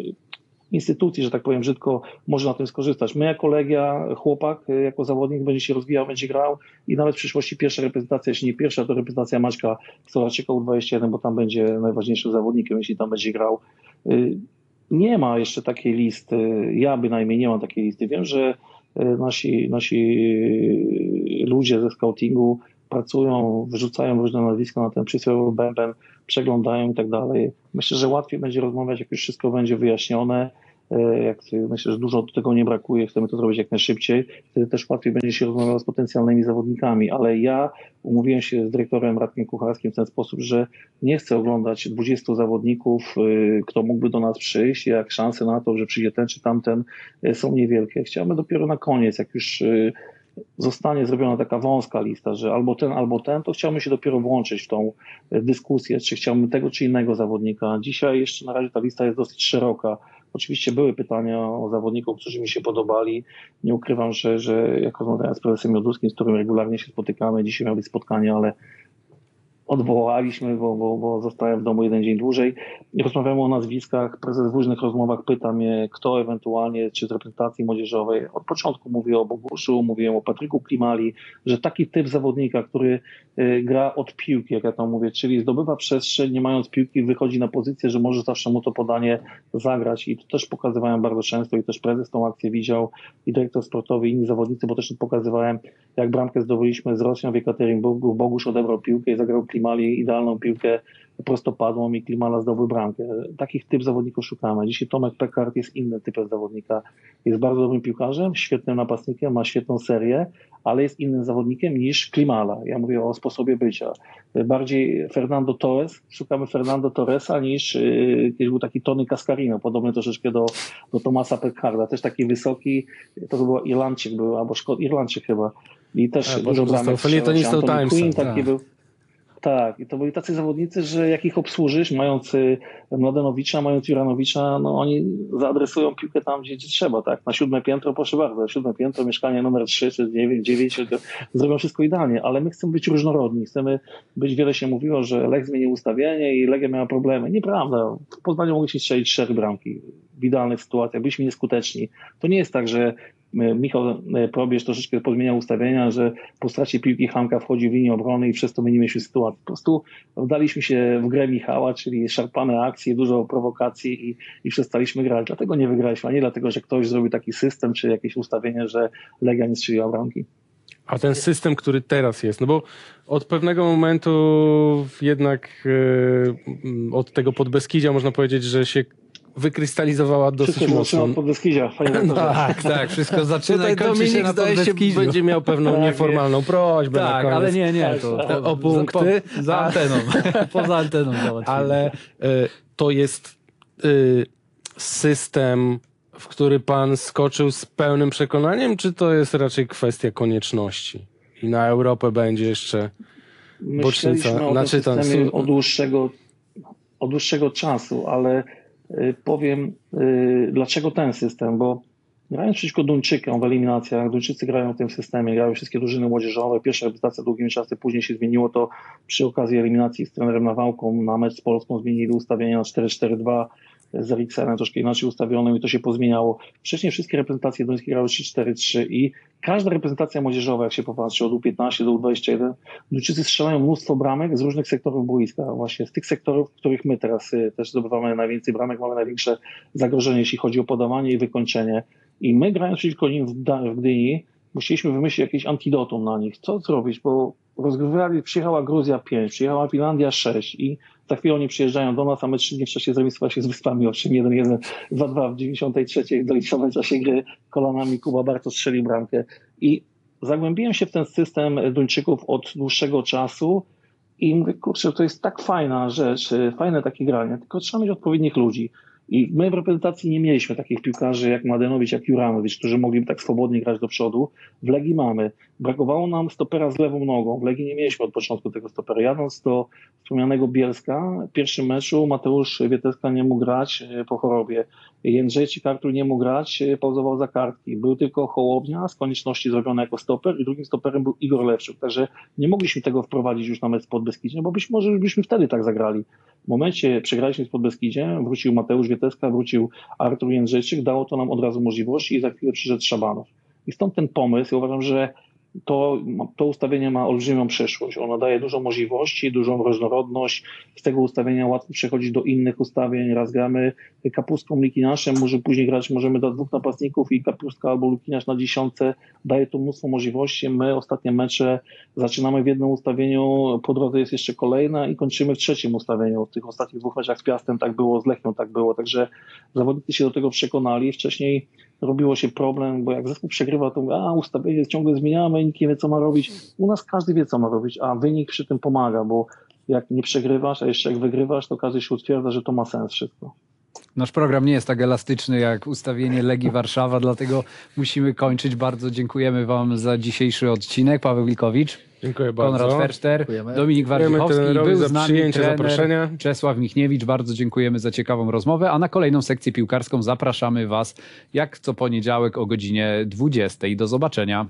instytucji, że tak powiem brzydko, może na tym skorzystać. My jako Legia, chłopak, y, jako zawodnik będzie się rozwijał, będzie grał i nawet w przyszłości pierwsza reprezentacja, jeśli nie pierwsza, to reprezentacja Maćka Soraczyka U21, bo tam będzie najważniejszym zawodnikiem, jeśli tam będzie grał. Y, Nie ma jeszcze takiej listy, ja bynajmniej nie mam takiej listy. Wiem, że y, nasi, nasi ludzie ze scoutingu pracują, wyrzucają różne nazwiska na ten przysłowiowy bęben, przeglądają i tak dalej. Myślę, że łatwiej będzie rozmawiać, jak już wszystko będzie wyjaśnione. E, Jak, myślę, że dużo do tego nie brakuje, chcemy to zrobić jak najszybciej. Wtedy też łatwiej będzie się rozmawiało z potencjalnymi zawodnikami, ale ja umówiłem się z dyrektorem Radkiem Kucharskim w ten sposób, że nie chcę oglądać 20 zawodników, y, kto mógłby do nas przyjść, jak szanse na to, że przyjdzie ten czy tamten y, są niewielkie. Chciałbym dopiero na koniec, jak już zostanie zrobiona taka wąska lista, że albo ten, albo ten, to chciałbym się dopiero włączyć w tą e, dyskusję, czy chciałbym tego, czy innego zawodnika. Dzisiaj jeszcze na razie ta lista jest dosyć szeroka. Oczywiście były pytania o zawodników, którzy mi się podobali. Nie ukrywam, że, że jak rozmawiałem z prezesem Joduskim, z którym regularnie się spotykamy, dzisiaj miało być spotkanie, ale odwołaliśmy, bo, bo, bo zostałem w domu jeden dzień dłużej. Rozmawiamy o nazwiskach. Prezes w różnych rozmowach pyta mnie, kto ewentualnie, czy z reprezentacji młodzieżowej. Od początku mówię o Boguszu, mówiłem o Patryku Klimali, że taki typ zawodnika, który y, gra od piłki, jak ja to mówię, czyli zdobywa przestrzeń, nie mając piłki, wychodzi na pozycję, że może zawsze mu to podanie zagrać. I to też pokazywałem bardzo często i też prezes tą akcję widział i dyrektor sportowy i inni zawodnicy, bo też pokazywałem, jak bramkę zdobyliśmy z Rosją w Jekaterinburgu. Bogusz odebrał piłkę i zagrał Klimali idealną piłkę prostopadłą i Klimala zdobył bramkę. Takich typ zawodników szukamy. Dzisiaj Tomek Pekart jest innym typem zawodnika. Jest bardzo dobrym piłkarzem, świetnym napastnikiem, ma świetną serię, ale jest innym zawodnikiem niż Klimala. Ja mówię o sposobie bycia. Bardziej Fernando Torres, szukamy Fernando Torresa niż yy, kiedyś był taki Tony Cascarino, podobny troszeczkę do, do Tomasa Pekarda. Też taki wysoki, to był Irlandczyk był, albo Szkot, Irlandczyk chyba. I też A, dużo bramek felietonistą Timesa, taki tak. był. Tak, i to byli tacy zawodnicy, że jak ich obsłużysz, mając y, Mladenowicza, mając Juranowicza, no oni zaadresują piłkę tam, gdzie, gdzie trzeba, tak? Na siódme piętro, proszę bardzo, siódme piętro, mieszkanie numer 3 czy 9, 9 zrobią wszystko idealnie, ale my chcemy być różnorodni, chcemy być, wiele się mówiło, że Lech zmienił ustawienie i Legia miała problemy. Nieprawda. W Poznaniu mogliśmy strzelić cztery bramki w idealnych sytuacjach, byliśmy nieskuteczni. To nie jest tak, że Michał e, Probierz troszeczkę pozmieniał ustawienia, że po stracie piłki Hanka wchodzi w linię obrony i przez to my nie mieliśmy sytuacji. Po prostu wdaliśmy się w grę Michała, czyli szarpane akcje, dużo prowokacji i, i przestaliśmy grać. Dlatego nie wygraliśmy, a nie dlatego, że ktoś zrobił taki system czy jakieś ustawienie, że Legia nie strzeliła bramki. A ten system, który teraz jest, no bo od pewnego momentu jednak e, od tego Podbeskidzia można powiedzieć, że się wykrystalizowała dosyć Wszystko się mocno. zaczyna od Podbeskidzia. Panie No, doktorze. Tak, tak, wszystko zaczyna Tutaj i kończy się Dominik na zdaje się będzie miał pewną Tak, nieformalną prośbę na Tak, koniec. ale nie, nie, Tak, to, tak. to O punkty. Za, za A- anteną, poza anteną załatwimy. ale e, to jest e, system, w który pan skoczył z pełnym przekonaniem, czy to jest raczej kwestia konieczności? I na Europę będzie jeszcze Myśleliśmy bocznica, o znaczy su- od dłuższego, od dłuższego czasu, ale y, powiem, y, dlaczego ten system, bo grając przeciwko Duńczykom w eliminacjach, Duńczycy grają w tym systemie, grają wszystkie drużyny młodzieżowe, pierwsza reprezentacja długim czasem, później się zmieniło to przy okazji eliminacji z trenerem Nawałką na mecz z Polską zmienili ustawienie na 4-4-2 z Eriksenem troszkę inaczej ustawionym i to się pozmieniało. Wcześniej wszystkie reprezentacje duńskie grały 3-4-3 i każda reprezentacja młodzieżowa, jak się popatrzy od U15 do U21, Duńczycy strzelają mnóstwo bramek z różnych sektorów boiska. Właśnie z tych sektorów, w których my teraz y, też zdobywamy najwięcej bramek, mamy największe zagrożenie, jeśli chodzi o podawanie i wykończenie. I my grając przeciwko nim w, w Gdyni, musieliśmy wymyślić jakieś antidotum na nich. Co zrobić? Bo rozgrywali, przyjechała Gruzja 5, przyjechała Finlandia 6 i za chwilę oni przyjeżdżają do nas, a my trzy dni wcześniej zremisowaliśmy się z Wyspami Owczym 1-1, 2-2 w 93 w czasie gry kolanami Kuba Barto strzelił bramkę. I zagłębiłem się w ten system Duńczyków od dłuższego czasu i mówię, kurczę, to jest tak fajna rzecz, y, fajne takie granie, tylko trzeba mieć odpowiednich ludzi. I my w reprezentacji nie mieliśmy takich piłkarzy jak Mladenowicz, jak Juranowicz, którzy mogliby tak swobodnie grać do przodu. W Legii mamy. Brakowało nam stopera z lewą nogą. W Legii nie mieliśmy od początku tego stopera. Jadąc do wspomnianego Bielska, w pierwszym meczu Mateusz Wieteska nie mógł grać y, po chorobie. Jędrzejczyk Artur nie mógł grać, y, pauzował za kartki. Był tylko Hołownia z konieczności zrobiony jako stoper i drugim stoperem był Igor Lewczuk. Także nie mogliśmy tego wprowadzić już na mecz pod Beskidziem, bo być może już byśmy wtedy tak zagrali. W momencie przegraliśmy z Podbeskidziem, wrócił Mateusz Wieteska, wrócił Artur Jędrzejczyk, dało to nam od razu możliwości i za chwilę przyszedł Szabanow. I stąd ten pomysł, ja uważam, że to, to ustawienie ma olbrzymią przyszłość. Ono daje dużo możliwości, dużą różnorodność. Z tego ustawienia łatwo przechodzić do innych ustawień. Raz gramy kapustką Likinaszem, może później grać możemy do dwóch napastników i kapustka albo Likinasz na dziesiątce. Daje to mnóstwo możliwości. My ostatnie mecze zaczynamy w jednym ustawieniu, po drodze jest jeszcze kolejna i kończymy w trzecim ustawieniu. W tych ostatnich dwóch meczach z Piastem tak było, z Lechią tak było. Także zawodnicy się do tego przekonali. Wcześniej robiło się problem, bo jak zespół przegrywa, to mówię, a ustawienie ciągle zmieniamy, nikt nie wie, co ma robić. U nas każdy wie, co ma robić, a wynik przy tym pomaga, bo jak nie przegrywasz, a jeszcze jak wygrywasz, to każdy się utwierdza, że to ma sens wszystko. Nasz program nie jest tak elastyczny jak ustawienie Legii Warszawa, dlatego musimy kończyć. Bardzo dziękujemy Wam za dzisiejszy odcinek. Paweł Wilkowicz, Dziękuję bardzo. Konrad Ferszter, Dziękujemy. Dominik Dziękujemy Wardzichowski. Był za z nami przyjęcie trener zaproszenia. Czesław Michniewicz. Bardzo dziękujemy za ciekawą rozmowę, a na kolejną sekcję piłkarską zapraszamy Was jak co poniedziałek o godzinie 20. Do zobaczenia.